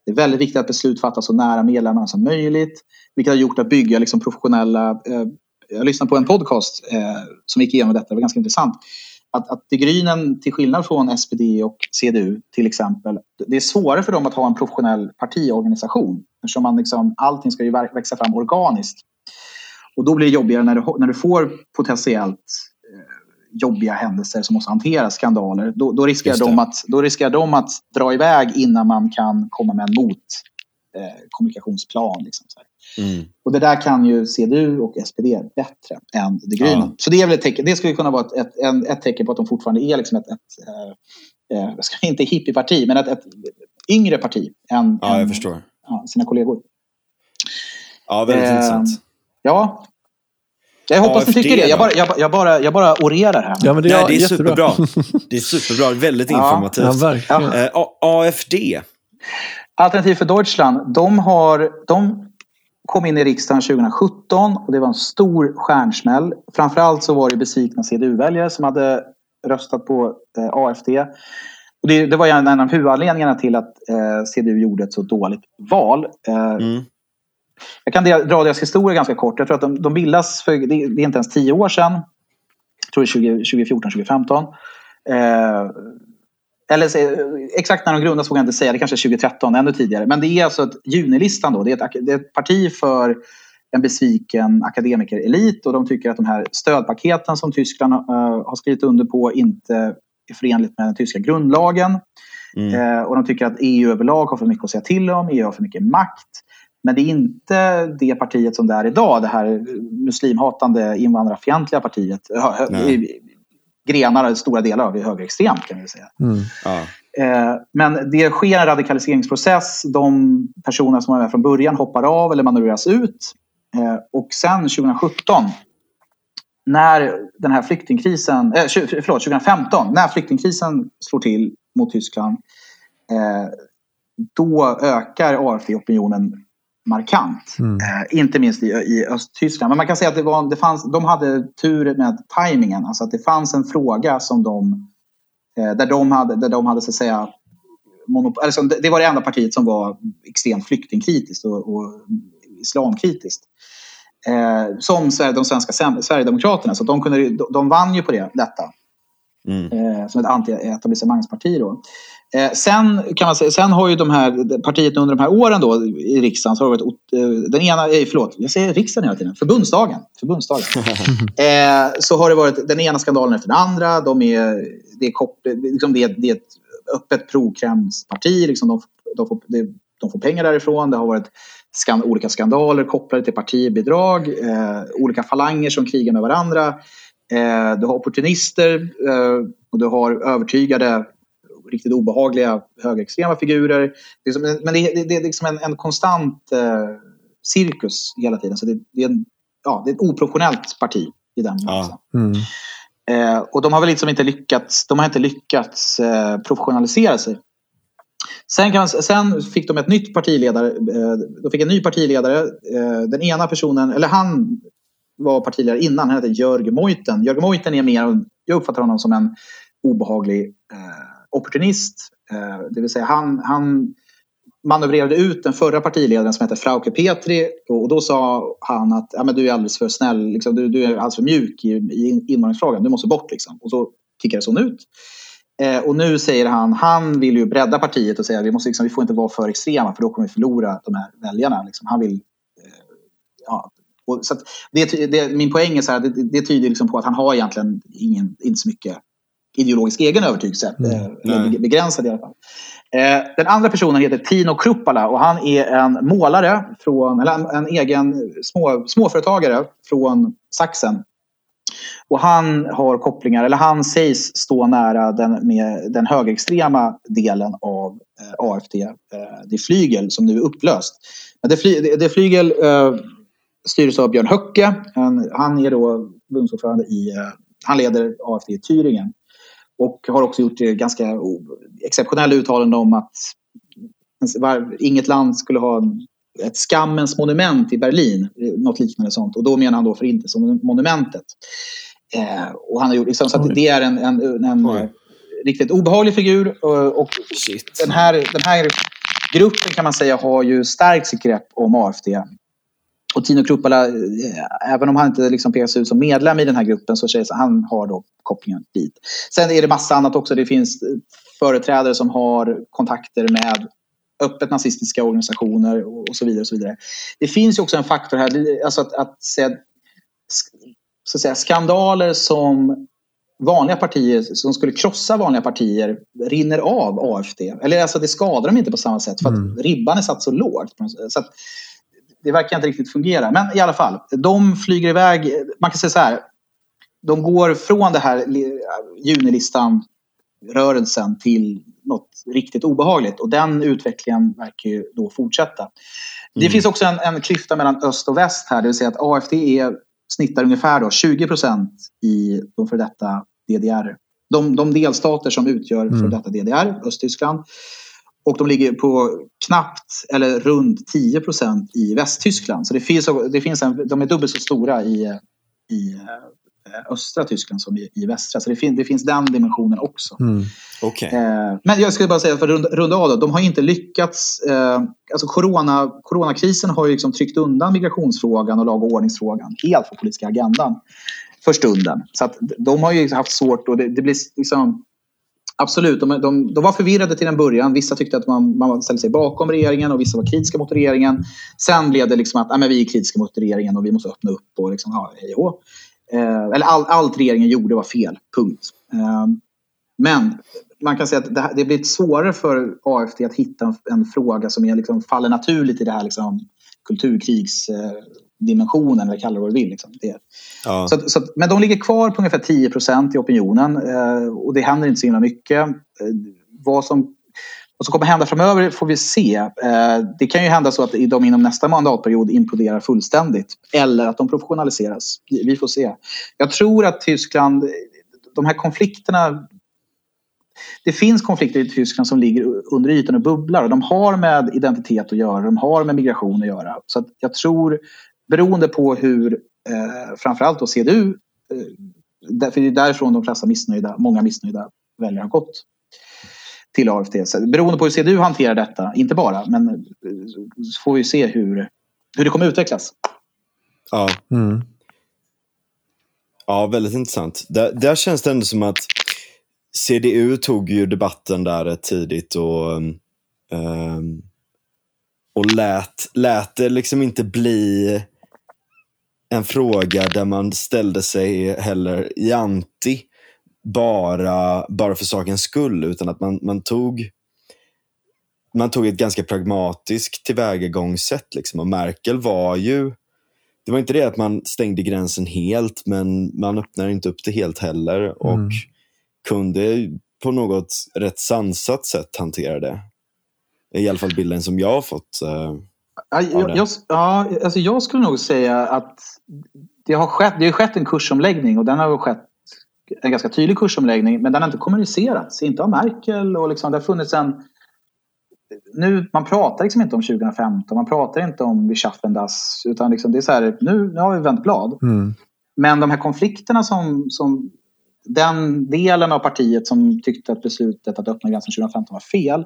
Det är väldigt viktigt att beslut fattas så nära medlemmarna som möjligt. Vilket har gjort att bygga liksom professionella... Eh, jag lyssnade på en podcast eh, som gick igenom detta. Det var ganska intressant. Att, att De Grünen, till skillnad från SPD och CDU till exempel, det är svårare för dem att ha en professionell partiorganisation. Eftersom man liksom, allting ska ju växa fram organiskt. Och då blir det jobbigare när du, när du får potentiellt jobbiga händelser som måste hanteras, skandaler, då, då, riskerar de att, då riskerar de att dra iväg innan man kan komma med en mot eh, kommunikationsplan. Liksom, mm. Och det där kan ju CDU och SPD bättre än De Grünen. Ja. Så det, är väl ett tecken, det skulle kunna vara ett, ett, en, ett tecken på att de fortfarande är liksom ett, ett eh, eh jag ska inte hippieparti, men ett, ett yngre parti än, ja, än sina kollegor. Ja, väldigt eh, intressant. Ja, jag hoppas AFD, ni tycker det. Jag bara, jag, jag, bara, jag bara orerar här. Ja, men det, Nej, det är superbra. det är superbra. Väldigt informativt. Ja, verkligen. Eh, AFD. Alternativ för Deutschland. De, har, de kom in i riksdagen 2017 och det var en stor stjärnsmäll. Framförallt så var det besvikna CDU-väljare som hade röstat på eh, AFD. Och det, det var en av huvudanledningarna till att eh, CDU gjorde ett så dåligt val. Eh, mm. Jag kan dra deras historia ganska kort. Jag tror att de, de bildas för, det är inte ens tio år sedan. Jag tror det är 2014, 2015. Eh, eller exakt när de grundas vågar jag inte säga, det kanske är 2013, ännu tidigare. Men det är alltså ett Junilistan då, det är ett, det är ett parti för en besviken akademikerelit och de tycker att de här stödpaketen som Tyskland uh, har skrivit under på inte är förenligt med den tyska grundlagen. Mm. Uh, och de tycker att EU överlag har för mycket att säga till om, EU har för mycket makt. Men det är inte det partiet som det är idag, det här muslimhatande invandrarfientliga partiet. Nej. Grenar, stora delar av är högerextremt kan vi säga. Mm. Ja. Eh, men det sker en radikaliseringsprocess. De personer som var med från början hoppar av eller manövreras ut. Eh, och sen 2017 när den här flyktingkrisen, eh, förlåt, 2015, när flyktingkrisen slår till mot Tyskland, då ökar AFD-opinionen markant. Mm. Eh, inte minst i, i Östtyskland. Men man kan säga att det, var, det fanns, de hade tur med tajmingen. Alltså att det fanns en fråga som de, eh, där de hade, där de hade så att säga, monopol, alltså det var det enda partiet som var extremt flyktingkritiskt och, och islamkritiskt. Eh, som de svenska Sverigedemokraterna. Så de, kunde, de vann ju på det, detta. Mm. Eh, som ett anti-etablissemangsparti. Då. Eh, sen, kan man säga, sen har ju de här partiet under de här åren då, i riksdagen, så har det varit, eh, den ena, eh, förlåt, jag säger riksdagen hela tiden, förbundsdagen. förbundsdagen. eh, så har det varit den ena skandalen efter den andra. De är, det, är kort, liksom det, det är ett öppet pro-Kremls-parti. Liksom de, de, får, de får pengar därifrån. Det har varit skan, olika skandaler kopplade till partibidrag. Eh, olika falanger som krigar med varandra. Eh, du har opportunister och du har övertygade riktigt obehagliga högerextrema figurer. Det som, men det, det, det, är liksom en, en konstant eh, cirkus hela tiden. Så det, det, är en, ja, det är ett oproportionellt parti i den ja. mm. eh, Och de har väl liksom inte lyckats, de har inte lyckats eh, professionalisera sig. Sen, kan man, sen fick de ett nytt partiledare. Eh, de fick en ny partiledare. Eh, den ena personen, eller han var partiledare innan, han hette Jörg Moiten. Jörg Moiten är mer, jag uppfattar honom som en obehaglig eh, opportunist. Eh, det vill säga han, han manövrerade ut den förra partiledaren som hette Frauke Petri och då sa han att ja, men du är alldeles för snäll, liksom, du, du, är alldeles för mjuk i, i invandringsfrågan, du måste bort. Liksom. Och så kickades hon ut. Eh, och nu säger han, han vill ju bredda partiet och säga vi, måste, liksom, vi får inte vara för extrema för då kommer vi förlora de här väljarna. Liksom. Han vill, eh, ja, och, så det, det, min poäng är så här, det, det tyder liksom på att han har egentligen ingen, inte så mycket ideologisk egen övertygelse. Mm. Eh, begränsad i alla fall. Eh, den andra personen heter Tino Kruppala och han är en målare, från, eller en, en egen små, småföretagare från Saxen. Och han har kopplingar, eller han sägs stå nära den, med den högerextrema delen av eh, AFD. Eh, det är Flygel som nu är upplöst. Men det, fly, det, det Flygel eh, styrs av Björn Höcke. Han, han är då förbundsordförande i, eh, han leder AFD i Thüringen. Och har också gjort ganska exceptionella uttalanden om att inget land skulle ha ett skammens monument i Berlin. Något liknande sånt. Och då menar han då Förintelsemonumentet. Eh, och han har gjort, liksom, så att det är en, en, en riktigt obehaglig figur. Och, och den, här, den här gruppen kan man säga har ju stärkt sitt grepp om AFD och Tino Kruppala, eh, även om han inte liksom pekas ut som medlem i den här gruppen så sägs han har då kopplingen dit. Sen är det massa annat också. Det finns företrädare som har kontakter med öppet nazistiska organisationer och så vidare. Och så vidare. Det finns också en faktor här, alltså att, att, säga, så att säga, skandaler som vanliga partier som skulle krossa vanliga partier rinner av AFD. Eller alltså det skadar dem inte på samma sätt för att mm. ribban är satt så lågt. Så att, det verkar inte riktigt fungera. Men i alla fall, de flyger iväg. Man kan säga så här. De går från det här junilistan rörelsen till något riktigt obehagligt. Och den utvecklingen verkar ju då fortsätta. Mm. Det finns också en, en klyfta mellan öst och väst här. Det vill säga att AFD är, snittar ungefär då 20 procent i de för detta DDR. De, de delstater som utgör för mm. detta DDR, Östtyskland. Och de ligger på knappt eller runt 10 procent i Västtyskland. Så det finns, det finns en, de är dubbelt så stora i, i eh, östra Tyskland som i, i västra. Så det, fin, det finns den dimensionen också. Mm. Okay. Eh, men jag skulle bara säga, för att runda av då, de har inte lyckats... Eh, alltså corona, coronakrisen har ju liksom tryckt undan migrationsfrågan och lag och ordningsfrågan helt på politiska agendan för stunden. Så att de har ju haft svårt och det, det blir liksom Absolut, de, de, de, var förvirrade till en början. Vissa tyckte att man, man ställde sig bakom regeringen och vissa var kritiska mot regeringen. Sen blev det liksom att ah, men vi är kritiska mot regeringen och vi måste öppna upp. Och liksom, ja, hej och eh, Eller all, allt regeringen gjorde var fel, punkt. Eh, men man kan säga att det, det blir svårare för AFD att hitta en, en fråga som är, liksom, faller naturligt i det här liksom, kulturkrigs... Eh, dimensionen, eller kalla det vad du vill. Liksom. Det. Ja. Så, så, men de ligger kvar på ungefär 10 procent i opinionen eh, och det händer inte så himla mycket. Eh, vad som vad som kommer hända framöver får vi se. Eh, det kan ju hända så att de inom nästa mandatperiod imploderar fullständigt. Eller att de professionaliseras. Vi får se. Jag tror att Tyskland, de här konflikterna det finns konflikter i Tyskland som ligger under ytan och bubblar. Och de har med identitet att göra, de har med migration att göra. Så jag tror beroende på hur eh, framförallt då CDU, eh, för det är därifrån de flesta missnöjda, många missnöjda väljare har gått till AFD. Så beroende på hur CDU hanterar detta, inte bara, men eh, så får vi se hur, hur det kommer utvecklas. Ja. Mm. Ja, väldigt intressant. Där, där känns det ändå som att CDU tog ju debatten där tidigt och, um, och lät, lät det liksom inte bli en fråga där man ställde sig heller i anti bara, bara för sakens skull, utan att man, man tog man tog ett ganska pragmatiskt tillvägagångssätt. Liksom. Och Merkel var ju, det var inte det att man stängde gränsen helt, men man öppnade inte upp det helt heller. Och mm. kunde på något rätt sansat sätt hantera det. I alla fall bilden som jag har fått. Ja, jag, jag, ja, alltså jag skulle nog säga att det har skett, det har skett en kursomläggning och den har skett en ganska tydlig kursomläggning men den har inte kommunicerats, inte av Merkel och liksom, det har funnits en nu, man pratar liksom inte om 2015, man pratar inte om vi schaffen das, utan liksom det är så här, nu, nu har vi vänt blad. Mm. Men de här konflikterna som, som den delen av partiet som tyckte att beslutet att öppna gränsen 2015 var fel,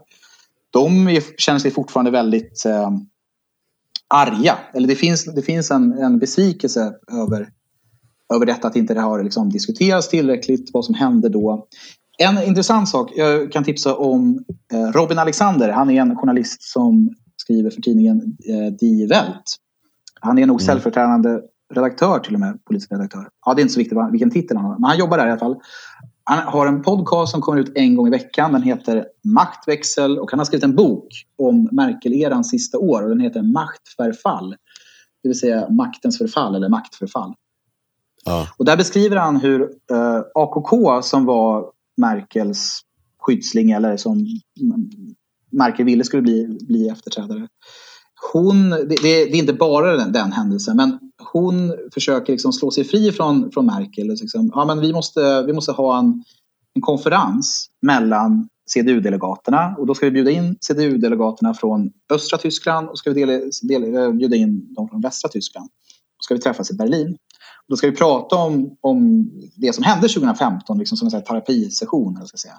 de är, känner sig fortfarande väldigt eh, arga. Eller det finns, det finns en, en besvikelse över, över detta att inte det har liksom diskuterats tillräckligt, vad som hände då. En intressant sak, jag kan tipsa om eh, Robin Alexander. Han är en journalist som skriver för tidningen eh, Die Welt. Han är nog mm. ställföreträdande redaktör till och med, politisk redaktör. Ja, det är inte så viktigt vilken titel han har, men han jobbar där i alla fall. Han har en podcast som kommer ut en gång i veckan. Den heter Maktväxel och han har skrivit en bok om Merkel-erans sista år och den heter Maktförfall. Det vill säga maktens förfall eller maktförfall. Ja. Och där beskriver han hur eh, AKK som var Merkels skyddsling eller som Merkel ville skulle bli, bli efterträdare. Hon, det, det, är inte bara den, den händelsen, men hon försöker liksom slå sig fri från, från Merkel. Liksom, ja, men vi, måste, vi måste ha en, en konferens mellan CDU-delegaterna och då ska vi bjuda in CDU-delegaterna från östra Tyskland och ska vi dela, dela, bjuda in dem från västra Tyskland. Då ska vi träffas i Berlin. Då ska vi prata om, om det som hände 2015 liksom som en terapisession. Ska säga,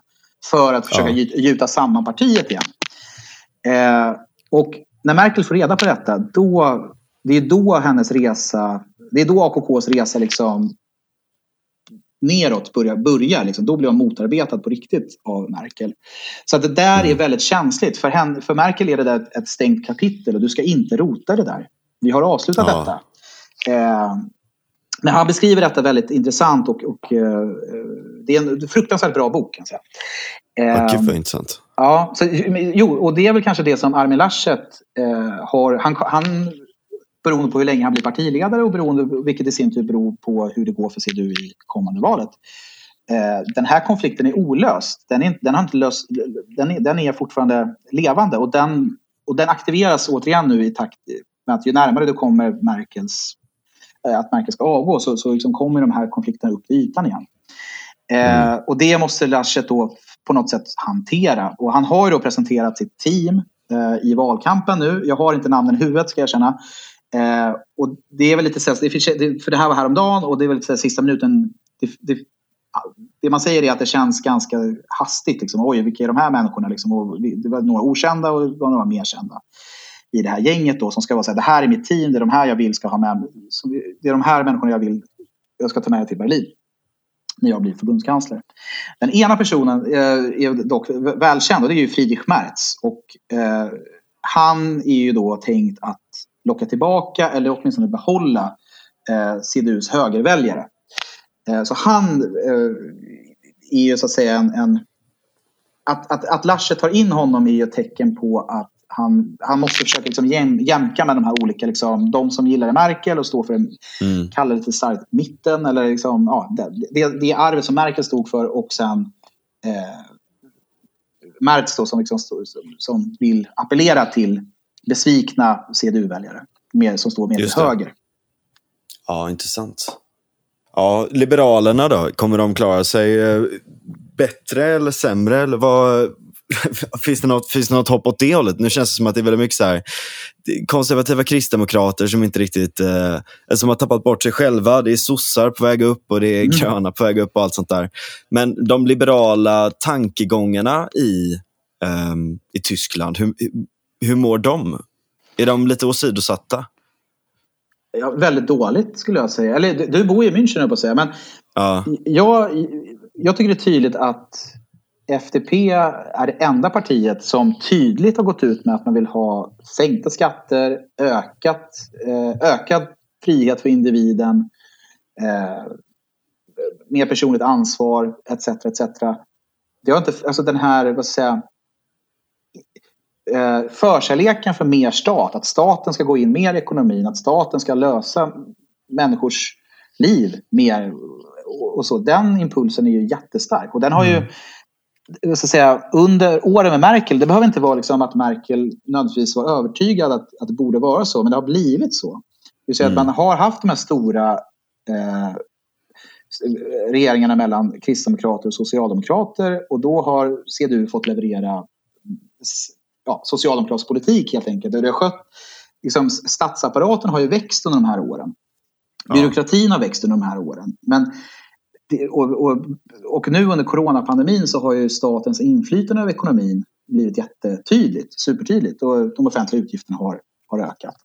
för att försöka ja. gjuta samman partiet igen. Eh, och när Merkel får reda på detta, då, det är då hennes resa, det är då AKKs resa liksom neråt börjar. börjar liksom. Då blir hon motarbetad på riktigt av Merkel. Så det där är mm. väldigt känsligt. För, henne, för Merkel är det där ett, stängt kapitel och du ska inte rota det där. Vi har avslutat ja. detta. Eh, men han beskriver detta väldigt intressant och, och uh, det är en fruktansvärt bra bok. Kan jag säga. Uh, Gud vad intressant. Ja, så, jo, och det är väl kanske det som Armin Laschet uh, har. Han, han, beroende på hur länge han blir partiledare och beroende, vilket i sin tur beror på hur det går för CDU i kommande valet. Uh, den här konflikten är olöst. Den är, den har inte löst, den, är, den är fortfarande levande och den, och den aktiveras återigen nu i takt med att ju närmare du kommer Merkels Eh, att Merkel ska avgå så, så liksom kommer de här konflikterna upp i ytan igen. Eh, mm. och det måste Laschet då på något sätt hantera. Och han har ju då presenterat sitt team eh, i valkampen nu. Jag har inte namnen i huvudet ska jag erkänna. Eh, och det är väl lite så, för det här var häromdagen och det är väl lite sista minuten. Det, det, det, man säger är att det känns ganska hastigt. Liksom. Oj, vilka är de här människorna? Liksom. Och det var några okända och några mer kända i det här gänget då som ska vara så här, det här är mitt team, det är de här jag vill ska ha med mig. Det är de här människorna jag vill jag ska ta med till Berlin när jag blir förbundskansler. Den ena personen eh, är dock välkänd och det är ju Friedrich Merz. Och, eh, han är ju då tänkt att locka tillbaka eller åtminstone behålla eh, CDUs högerväljare. Eh, så han eh, är ju så att säga en, en att, att, att Laschet tar in honom är ju ett tecken på att han, han måste försöka liksom jäm, jämka med de här olika, liksom, de som gillar Merkel och står för en, mm. kallar det lite starkt mitten. Eller liksom, ja, det, det, det arvet som Merkel stod för och sen eh, Merz då, som, liksom, som vill appellera till besvikna CDU-väljare som står mer till höger. Ja, intressant. Ja, Liberalerna då, kommer de klara sig eh, bättre eller sämre? Eller vad, finns, det något, finns det något hopp åt det hållet? Nu känns det som att det är väldigt mycket så här, konservativa kristdemokrater som inte riktigt eh, som har tappat bort sig själva. Det är sossar på väg upp och det är mm. gröna på väg upp och allt sånt där. Men de liberala tankegångarna i, eh, i Tyskland, hur, hur mår de? Är de lite åsidosatta? Ja, väldigt dåligt skulle jag säga. Eller du bor ju i München, på att säga. Men ja. jag, jag tycker det är tydligt att FDP är det enda partiet som tydligt har gått ut med att man vill ha sänkta skatter, ökat, eh, ökad frihet för individen, eh, mer personligt ansvar etc. etc. Det har inte, alltså den här, vad ska jag säga, eh, förkärleken för mer stat, att staten ska gå in mer i ekonomin, att staten ska lösa människors liv mer och så. Den impulsen är ju jättestark och den har ju mm jag ska säga, under åren med Merkel, det behöver inte vara liksom att Merkel nödvändigtvis var övertygad att, att det borde vara så, men det har blivit så. Det vill säga mm. att man har haft de här stora eh, regeringarna mellan kristdemokrater och socialdemokrater och då har CDU fått leverera ja, socialdemokratisk politik helt enkelt. Det har skött, liksom, statsapparaten har ju växt under de här åren. Byråkratin har växt under de här åren. Men och, och, och, nu under coronapandemin så har ju statens inflytande över ekonomin blivit jättetydligt, supertydligt och de offentliga utgifterna har, har ökat.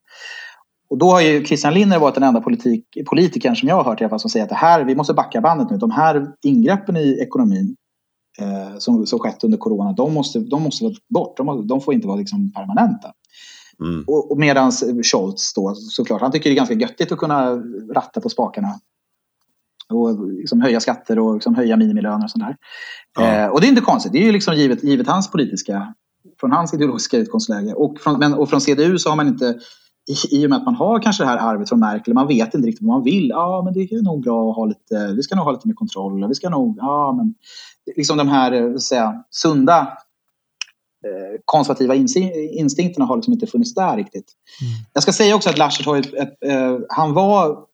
Och då har ju Christian Linner varit den enda politik, politikern som jag har hört i alla fall som säger att det här, vi måste backa bandet nu. De här ingreppen i ekonomin eh, som, som skett under corona, de måste, de måste vara bort. De, måste, de får inte vara liksom permanenta. Mm. Och, och medan Scholz då såklart, han tycker det är ganska göttigt att kunna ratta på spakarna och liksom höja skatter och liksom höja minimilöner och sådär. Ja. Eh, och det är inte konstigt, det är ju liksom givet, givet hans politiska, från hans ideologiska utgångsläge. Och från, men, och från CDU så har man inte, i, i och med att man har kanske det här arvet från Merkel, man vet inte riktigt vad man vill. Ja, men det är nog bra att ha lite, vi ska nog ha lite mer kontroll. Vi ska nog, ja men, liksom de här, eh, säga, sunda eh, konservativa instinkterna har liksom inte funnits där riktigt. Mm. Jag ska säga också att Laschet har ett, ett, ett, han var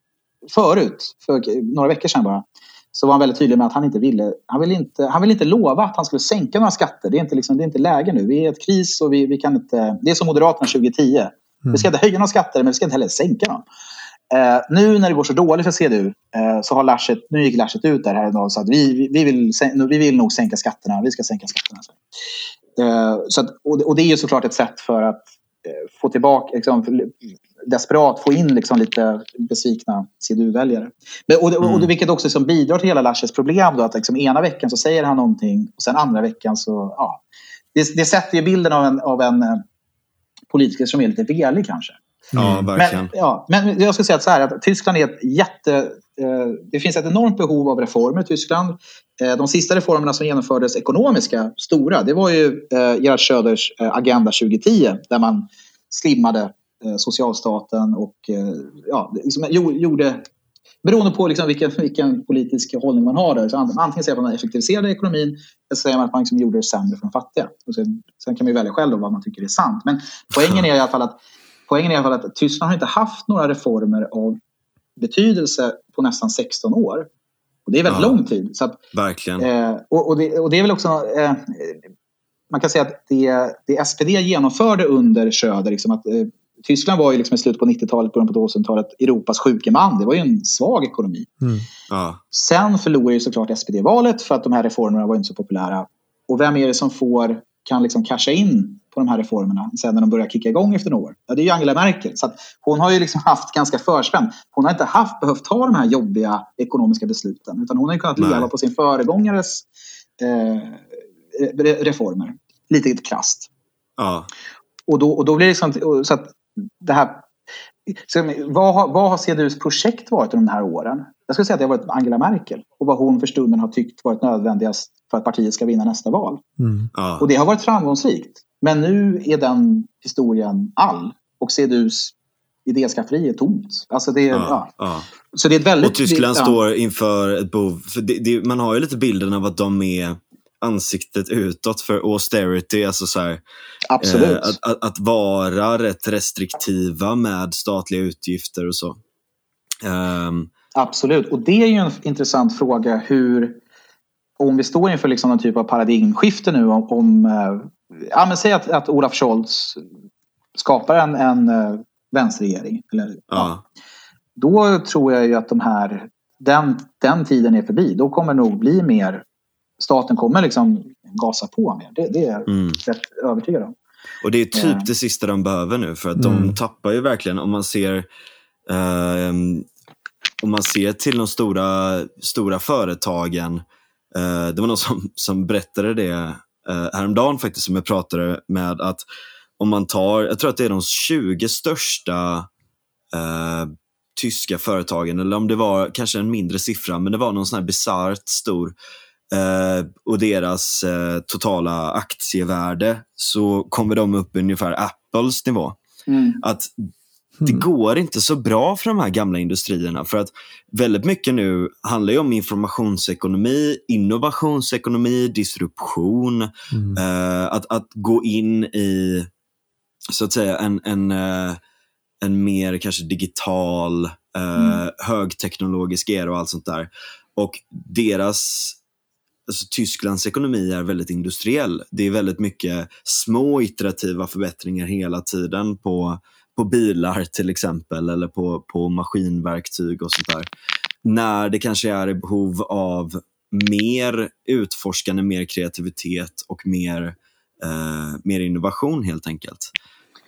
förut, för några veckor sedan bara, så var han väldigt tydlig med att han inte ville, han ville inte, han ville inte lova att han skulle sänka några skatter. Det är inte, liksom, det är inte läge nu. Vi är i ett kris och vi, vi kan inte, det är som Moderaterna 2010. Mm. Vi ska inte höja några skatter men vi ska inte heller sänka dem. Eh, nu när det går så dåligt för CDU eh, så har Laschet, nu gick Laschet ut där här och sa att vi, vi, vill, vi vill nog sänka skatterna, vi ska sänka skatterna. Eh, så att, och, och, det är ju såklart ett sätt för att eh, få tillbaka, liksom, desperat få in liksom lite besvikna CDU-väljare. Och, och, mm. vilket också liksom bidrar till hela Laschets problem. Då, att liksom ena veckan så säger han någonting och sen andra veckan så... Ja, det, det sätter ju bilden av en, av en eh, politiker som är lite velig kanske. Ja, verkligen. Men, ja, men jag ska säga så här att Tyskland är ett jätte... Eh, det finns ett enormt behov av reformer i Tyskland. Eh, de sista reformerna som genomfördes, ekonomiska, stora, det var ju eh, Gerhard Schröders Agenda 2010 där man slimmade socialstaten och eh, ja, liksom, gjorde Beroende på liksom vilken, vilken politisk hållning man har. Där. Så antingen säger man att man effektiviserade ekonomin eller säger man att man liksom gjorde det sämre för de fattiga. Och sen, sen kan man välja själv vad man tycker är sant. Men poängen är i alla fall att, poängen är i alla fall att Tyskland har inte haft några reformer av betydelse på nästan 16 år. Och det är väldigt ja, lång tid. Så att, verkligen. Eh, och, och, det, och, det, är väl också... Eh, man kan säga att det, det SPD genomförde under Schröder, liksom att, eh, Tyskland var ju liksom i slutet på 90-talet, början på 2000-talet Europas sjuke man. Det var ju en svag ekonomi. Mm. Ja. Sen förlorade ju såklart SPD valet för att de här reformerna var inte så populära. Och vem är det som får, kan liksom casha in på de här reformerna sen när de börjar kicka igång efter några år? Ja, det är ju Angela Merkel. Så hon har ju liksom haft ganska förspänt. Hon har inte haft, behövt ta de här jobbiga ekonomiska besluten. Utan hon har ju kunnat Nej. leva på sin föregångares eh, reformer. Lite krasst. Ja. Och då, och då blir det liksom, så att det här så, vad, har, vad har CDUs projekt varit under de här åren? Jag skulle säga att det har varit Angela Merkel och vad hon för stunden har tyckt varit nödvändigast för att partiet ska vinna nästa val. Mm. Ah. Och det har varit framgångsrikt. Men nu är den historien all och CDUs idéskafferi är tomt. Alltså det, ah, ja. ah. Så det är ett väldigt... Och Tyskland det, står inför ett behov. För det, det, man har ju lite bilden av att de är ansiktet utåt för austerity. Alltså så här, Absolut. Eh, att, att, att, vara rätt restriktiva med statliga utgifter och så. Um, Absolut, och det är ju en intressant fråga hur om vi står inför liksom någon typ av paradigmskifte nu om, om eh, ja, men säg att, att Olaf Scholz skapar en, en uh, vänsterregering. Eller, ja. ja. Då tror jag ju att de här, den, den tiden är förbi. Då kommer det nog bli mer staten kommer liksom gasa på mer. Det, det är jag mm. rätt övertygad om. Och det är typ eh. det sista de behöver nu för att mm. de tappar ju verkligen om man ser eh, om man ser till de stora, stora företagen eh, det var någon som, som berättade det eh, häromdagen faktiskt, som jag pratade med, att om man tar, jag tror att det är de 20 största eh, tyska företagen, eller om det var kanske en mindre siffra, men det var någon sån här bisarrt stor eh, och deras eh, totala aktievärde så kommer de upp ungefär Apples nivå. Mm. Att det mm. går inte så bra för de här gamla industrierna för att väldigt mycket nu handlar ju om informationsekonomi, innovationsekonomi, disruption. Mm. Eh, att, att gå in i så att säga en, en, en mer kanske digital, eh, mm. högteknologisk era och allt sånt där. Och deras alltså, Tysklands ekonomi är väldigt industriell. Det är väldigt mycket små iterativa förbättringar hela tiden på, på bilar till exempel eller på, på maskinverktyg och sånt där. När det kanske är i behov av mer utforskande, mer kreativitet och mer, eh, mer innovation helt enkelt.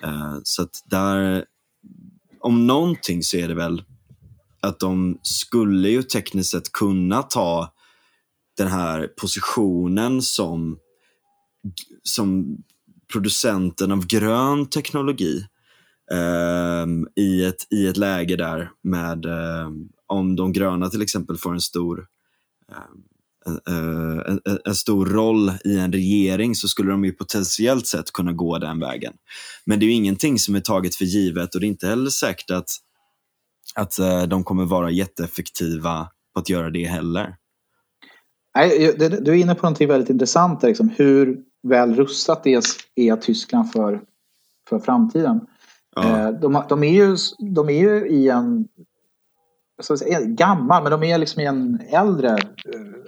Eh, så att där, om någonting så är det väl att de skulle ju tekniskt sett kunna ta den här positionen som, som producenten av grön teknologi um, i, ett, i ett läge där med um, om de gröna till exempel får en stor um, en, en, en, stor roll i en regering så skulle de ju potentiellt sett kunna gå den vägen. Men det är ju ingenting som är taget för givet och det är inte heller säkert att, att de kommer vara jätteeffektiva på att göra det heller. Nej, du är inne på någonting väldigt intressant. Liksom, hur väl rustat är, är Tyskland för, för framtiden? Ja. Eh, de, de, är ju, de är ju i en säga, gammal, men de är liksom i en äldre... Eh,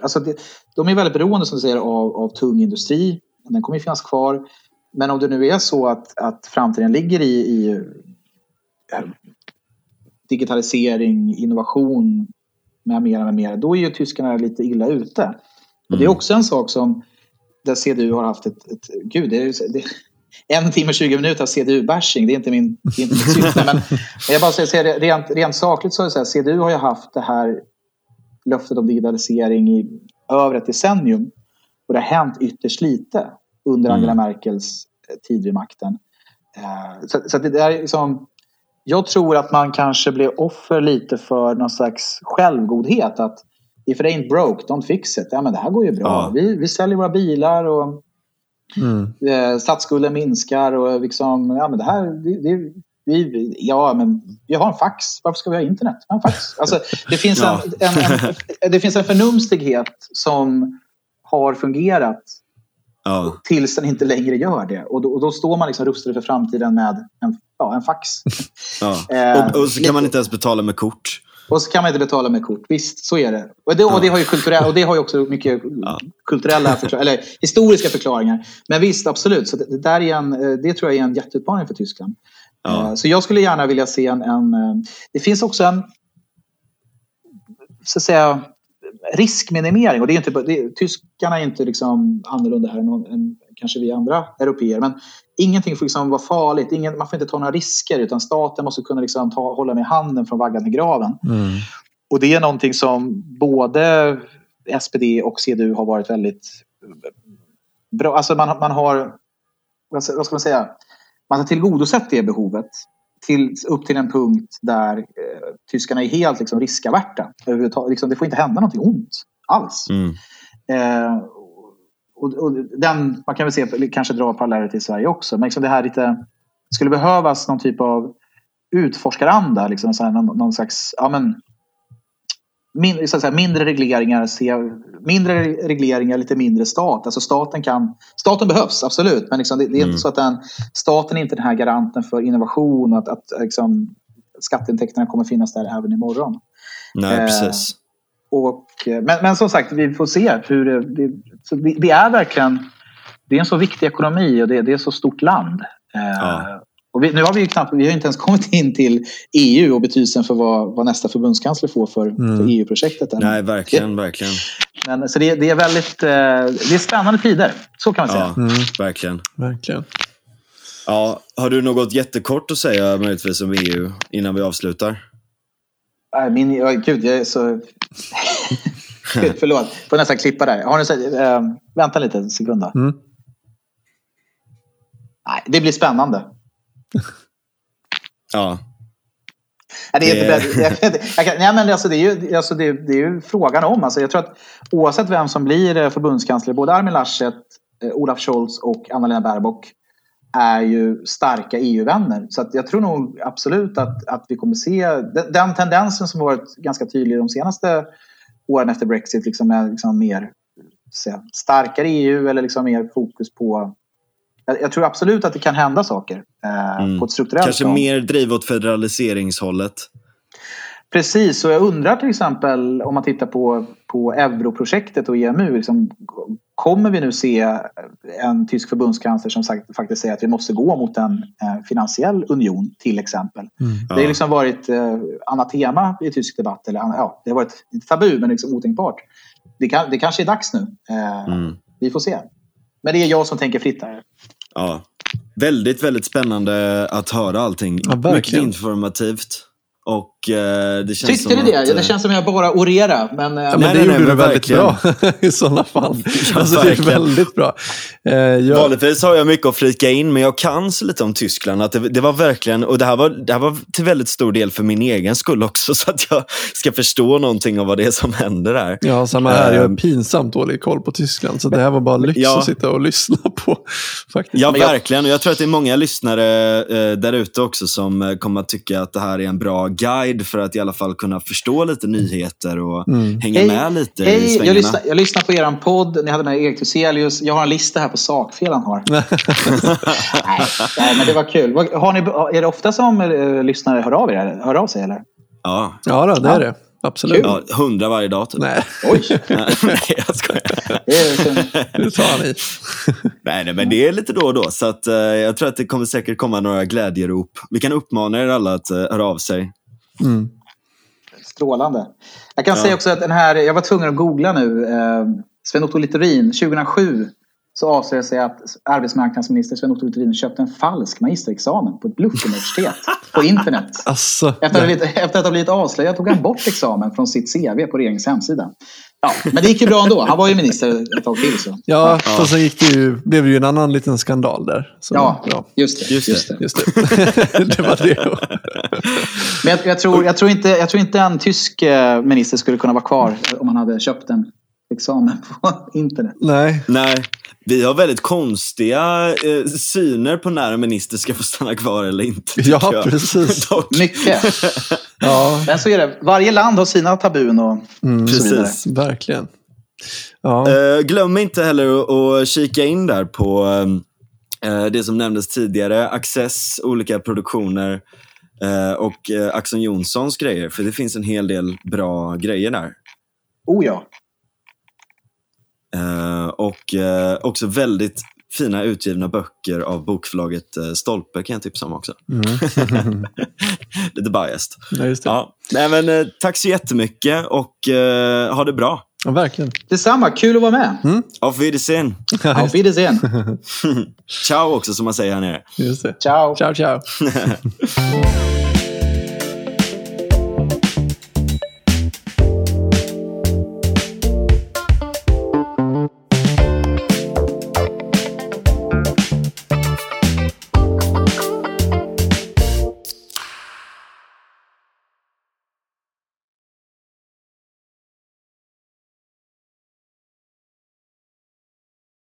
alltså det, de är väldigt beroende som du säger av, av tung industri. Den kommer ju finnas kvar. Men om det nu är så att, att framtiden ligger i, i eh, digitalisering, innovation, med mera, med mera, då är ju tyskarna lite illa ute. Mm. Och det är mm. också en sak som där CDU har haft ett, ett gud, det är, det, en timme och 20 minuter av CDU-bashing, det är inte min, det är inte mitt syfte. men jag bara säger, rent, rent sakligt så är det så här, CDU har ju haft det här löftet om digitalisering i över ett decennium. Och det har hänt ytterst lite under mm. Angela Merkels eh, tid vid makten. Eh, så, så det är liksom, jag tror att man kanske blev offer lite för någon slags självgodhet. Att if it ain't broke, don't fix it. Ja, men det här går ju bra. Ja. Vi, vi säljer våra bilar och mm. eh, statsskulden minskar. Och liksom, ja, men det här, det, det, vi, ja, men vi har en fax. Varför ska vi ha internet? En fax. Alltså, det, finns ja. en, en, en, det finns en förnumstighet som har fungerat Ja. Tills den inte längre gör det. Och då, och då står man liksom rustad för framtiden med en, ja, en fax. Ja. Eh, och, och, så kan man inte ens betala med kort. Och så kan man inte betala med kort. Visst, så är det. Och det, och det, har, ju kulturella, och det har ju också mycket kulturella eller historiska förklaringar. Men visst, absolut. Så det, där är en, eh, det tror jag är en jätteutmaning för Tyskland. Eh, så jag skulle gärna vilja se en, en... Det finns också en så att säga, riskminimering. Och det är inte, det, tyskarna är inte liksom annorlunda här än, än kanske vi andra europeer. Men ingenting får liksom vara farligt. Ingen, man får inte ta några risker utan staten måste kunna liksom ta, hålla med handen från vaggan till graven. Mm. Och det är någonting som både SPD och CDU har varit väldigt bra. Alltså man, man har, vad ska man säga, man har tillgodosett det behovet till, upp till en punkt där eh, tyskarna är helt liksom, riskaverta. Liksom, det får inte hända någonting ont alls. Mm. Eh, och, och, den, man kan väl se, kanske dra paralleller till Sverige också. Men liksom det här lite, skulle behövas någon typ av utforskaranda. Liksom, så här, någon, någon slags, ja, men, min, så säga, mindre regleringar, se, mindre regleringar, lite mindre stat. Alltså staten, kan, staten behövs, absolut. Men liksom, det, det, är mm. inte så att den, staten är inte den här garanten för innovation och att, att liksom, skatteintäkterna kommer finnas där även imorgon. Nej, eh, precis. Och, men, men som sagt, vi får se. hur Det, det, det är verkligen det är en så viktig ekonomi och det, det är så stort land. Eh, ja. Och vi, nu har vi ju knappt, vi har inte ens kommit in till EU och betydelsen för vad, vad nästa förbundskansler får för, mm. för EU-projektet. Nej, verkligen, verkligen. Men, så det, det, är väldigt eh, det är spännande tider, så kan man säga. Ja, mm. verkligen. verkligen. Ja, har du något jättekort att säga möjligtvis om EU innan vi avslutar? Min, oh, gud, jag är så... Förlåt, får nästan klippa där. Har ni, äh, vänta lite, en sekund. Mm. Nej, det blir spännande. Ja. Nej, det, är inte, jag kan, nej, men alltså, det, är ju, alltså, det, det är ju frågan om. Alltså, jag tror att oavsett vem som blir eh, förbundskansler, både Armin Laschet, eh, Olaf Scholz och Anna-Lena Baerbock är ju starka EU-vänner. Så jag tror nog absolut att, att vi kommer se den, den tendensen som varit ganska tydlig de senaste åren efter Brexit, liksom med liksom mer säga, starkare EU eller liksom mer fokus på jag, jag, tror absolut att det kan hända saker eh, mm. på ett strukturellt Kanske plan. mer driv åt federaliseringshållet. Precis, och jag undrar till exempel om man tittar på, på europrojektet och EMU. Liksom, kommer vi nu se en tysk förbundskansler som sagt, faktiskt säger att vi måste gå mot en eh, finansiell union till exempel? Mm. Det har liksom varit eh, anatema i tysk debatt. Eller, ja, det har varit tabu men liksom otänkbart. Det, kan, det kanske är dags nu. Eh, mm. Vi får se. Men det är jag som tänker fritt här. Ja. Väldigt, väldigt spännande att höra allting. Ja, Mycket informativt. Och, det känns Tyckte du det? Att, det känns som jag bara orera. Men, eh, ja, men nej, det nej, gjorde nej, du väldigt bra i sådana fall. Ja, alltså, det är väldigt bra. Eh, jag... Vanligtvis har jag mycket att flika in, men jag kan så lite om Tyskland. Att det, det, var verkligen, och det här var, det här var till väldigt stor del för min egen skull också, så att jag ska förstå någonting av vad det är som händer där. Ja, samma här. Jag har ehm. pinsamt dålig koll på Tyskland, så det här var bara lyx ja. att sitta och lyssna på. Faktiskt. Ja, verkligen. Och jag tror att det är många lyssnare eh, där ute också som eh, kommer att tycka att det här är en bra guide för att i alla fall kunna förstå lite nyheter och mm. hänga hej, med lite hej, i svängarna. Jag lyssnar, jag lyssnar på er podd. Ni hade med Erik Thyselius. Jag har en lista här på sakfel han har. nej, nej, men det var kul. Har ni, är det ofta som uh, lyssnare hör av, er, hör av sig? Eller? Ja, ja då, det är det. Absolut. Ja, hundra varje dag typ. Nej. Oj! nej, jag skojar. Han i. nej, nej, men det är lite då och då. Så att, uh, jag tror att det kommer säkert komma några glädjerop. Vi kan uppmana er alla att uh, höra av sig. Mm. Strålande. Jag kan ja. säga också att den här, jag var tvungen att googla nu. Eh, Sven-Otto Littorin, 2007 så avslöjade sig att arbetsmarknadsminister Sven-Otto Littorin köpte en falsk magisterexamen på ett bluffuniversitet på internet. Alltså, efter, att blivit, efter att ha blivit avslöjad tog han bort examen från sitt CV på regeringens hemsida. Ja, men det gick ju bra ändå. Han var ju minister ett tag till. Så. Ja, ja. fast sen gick det ju, blev det ju en annan liten skandal där. Så, ja, ja, just det. Just, just det. Just det. det var det. men jag, jag, tror, jag, tror inte, jag tror inte en tysk eh, minister skulle kunna vara kvar om han hade köpt en examen på internet. Nej. Nej. Vi har väldigt konstiga eh, syner på när en minister ska få stanna kvar eller inte. Ja, jag. precis. Mycket. ja. Men så är det. Varje land har sina tabun och mm, så vidare. Precis, verkligen. Ja. Eh, glöm inte heller att kika in där på eh, det som nämndes tidigare. Access, olika produktioner eh, och eh, Axon Jonssons grejer. För det finns en hel del bra grejer där. Oh ja. Eh, och uh, också väldigt fina utgivna böcker av bokförlaget uh, Stolpe kan jag tipsa om också. Mm. Lite biased. Ja, just det. Ja. Nej, men, tack så jättemycket och ha det bra. Ja, verkligen. Detsamma, kul att vara med. Mm. Auf Wiedersehen. Auf Wiedersehen. ciao också som man säger här nere. Just det. Ciao. Ciao, ciao.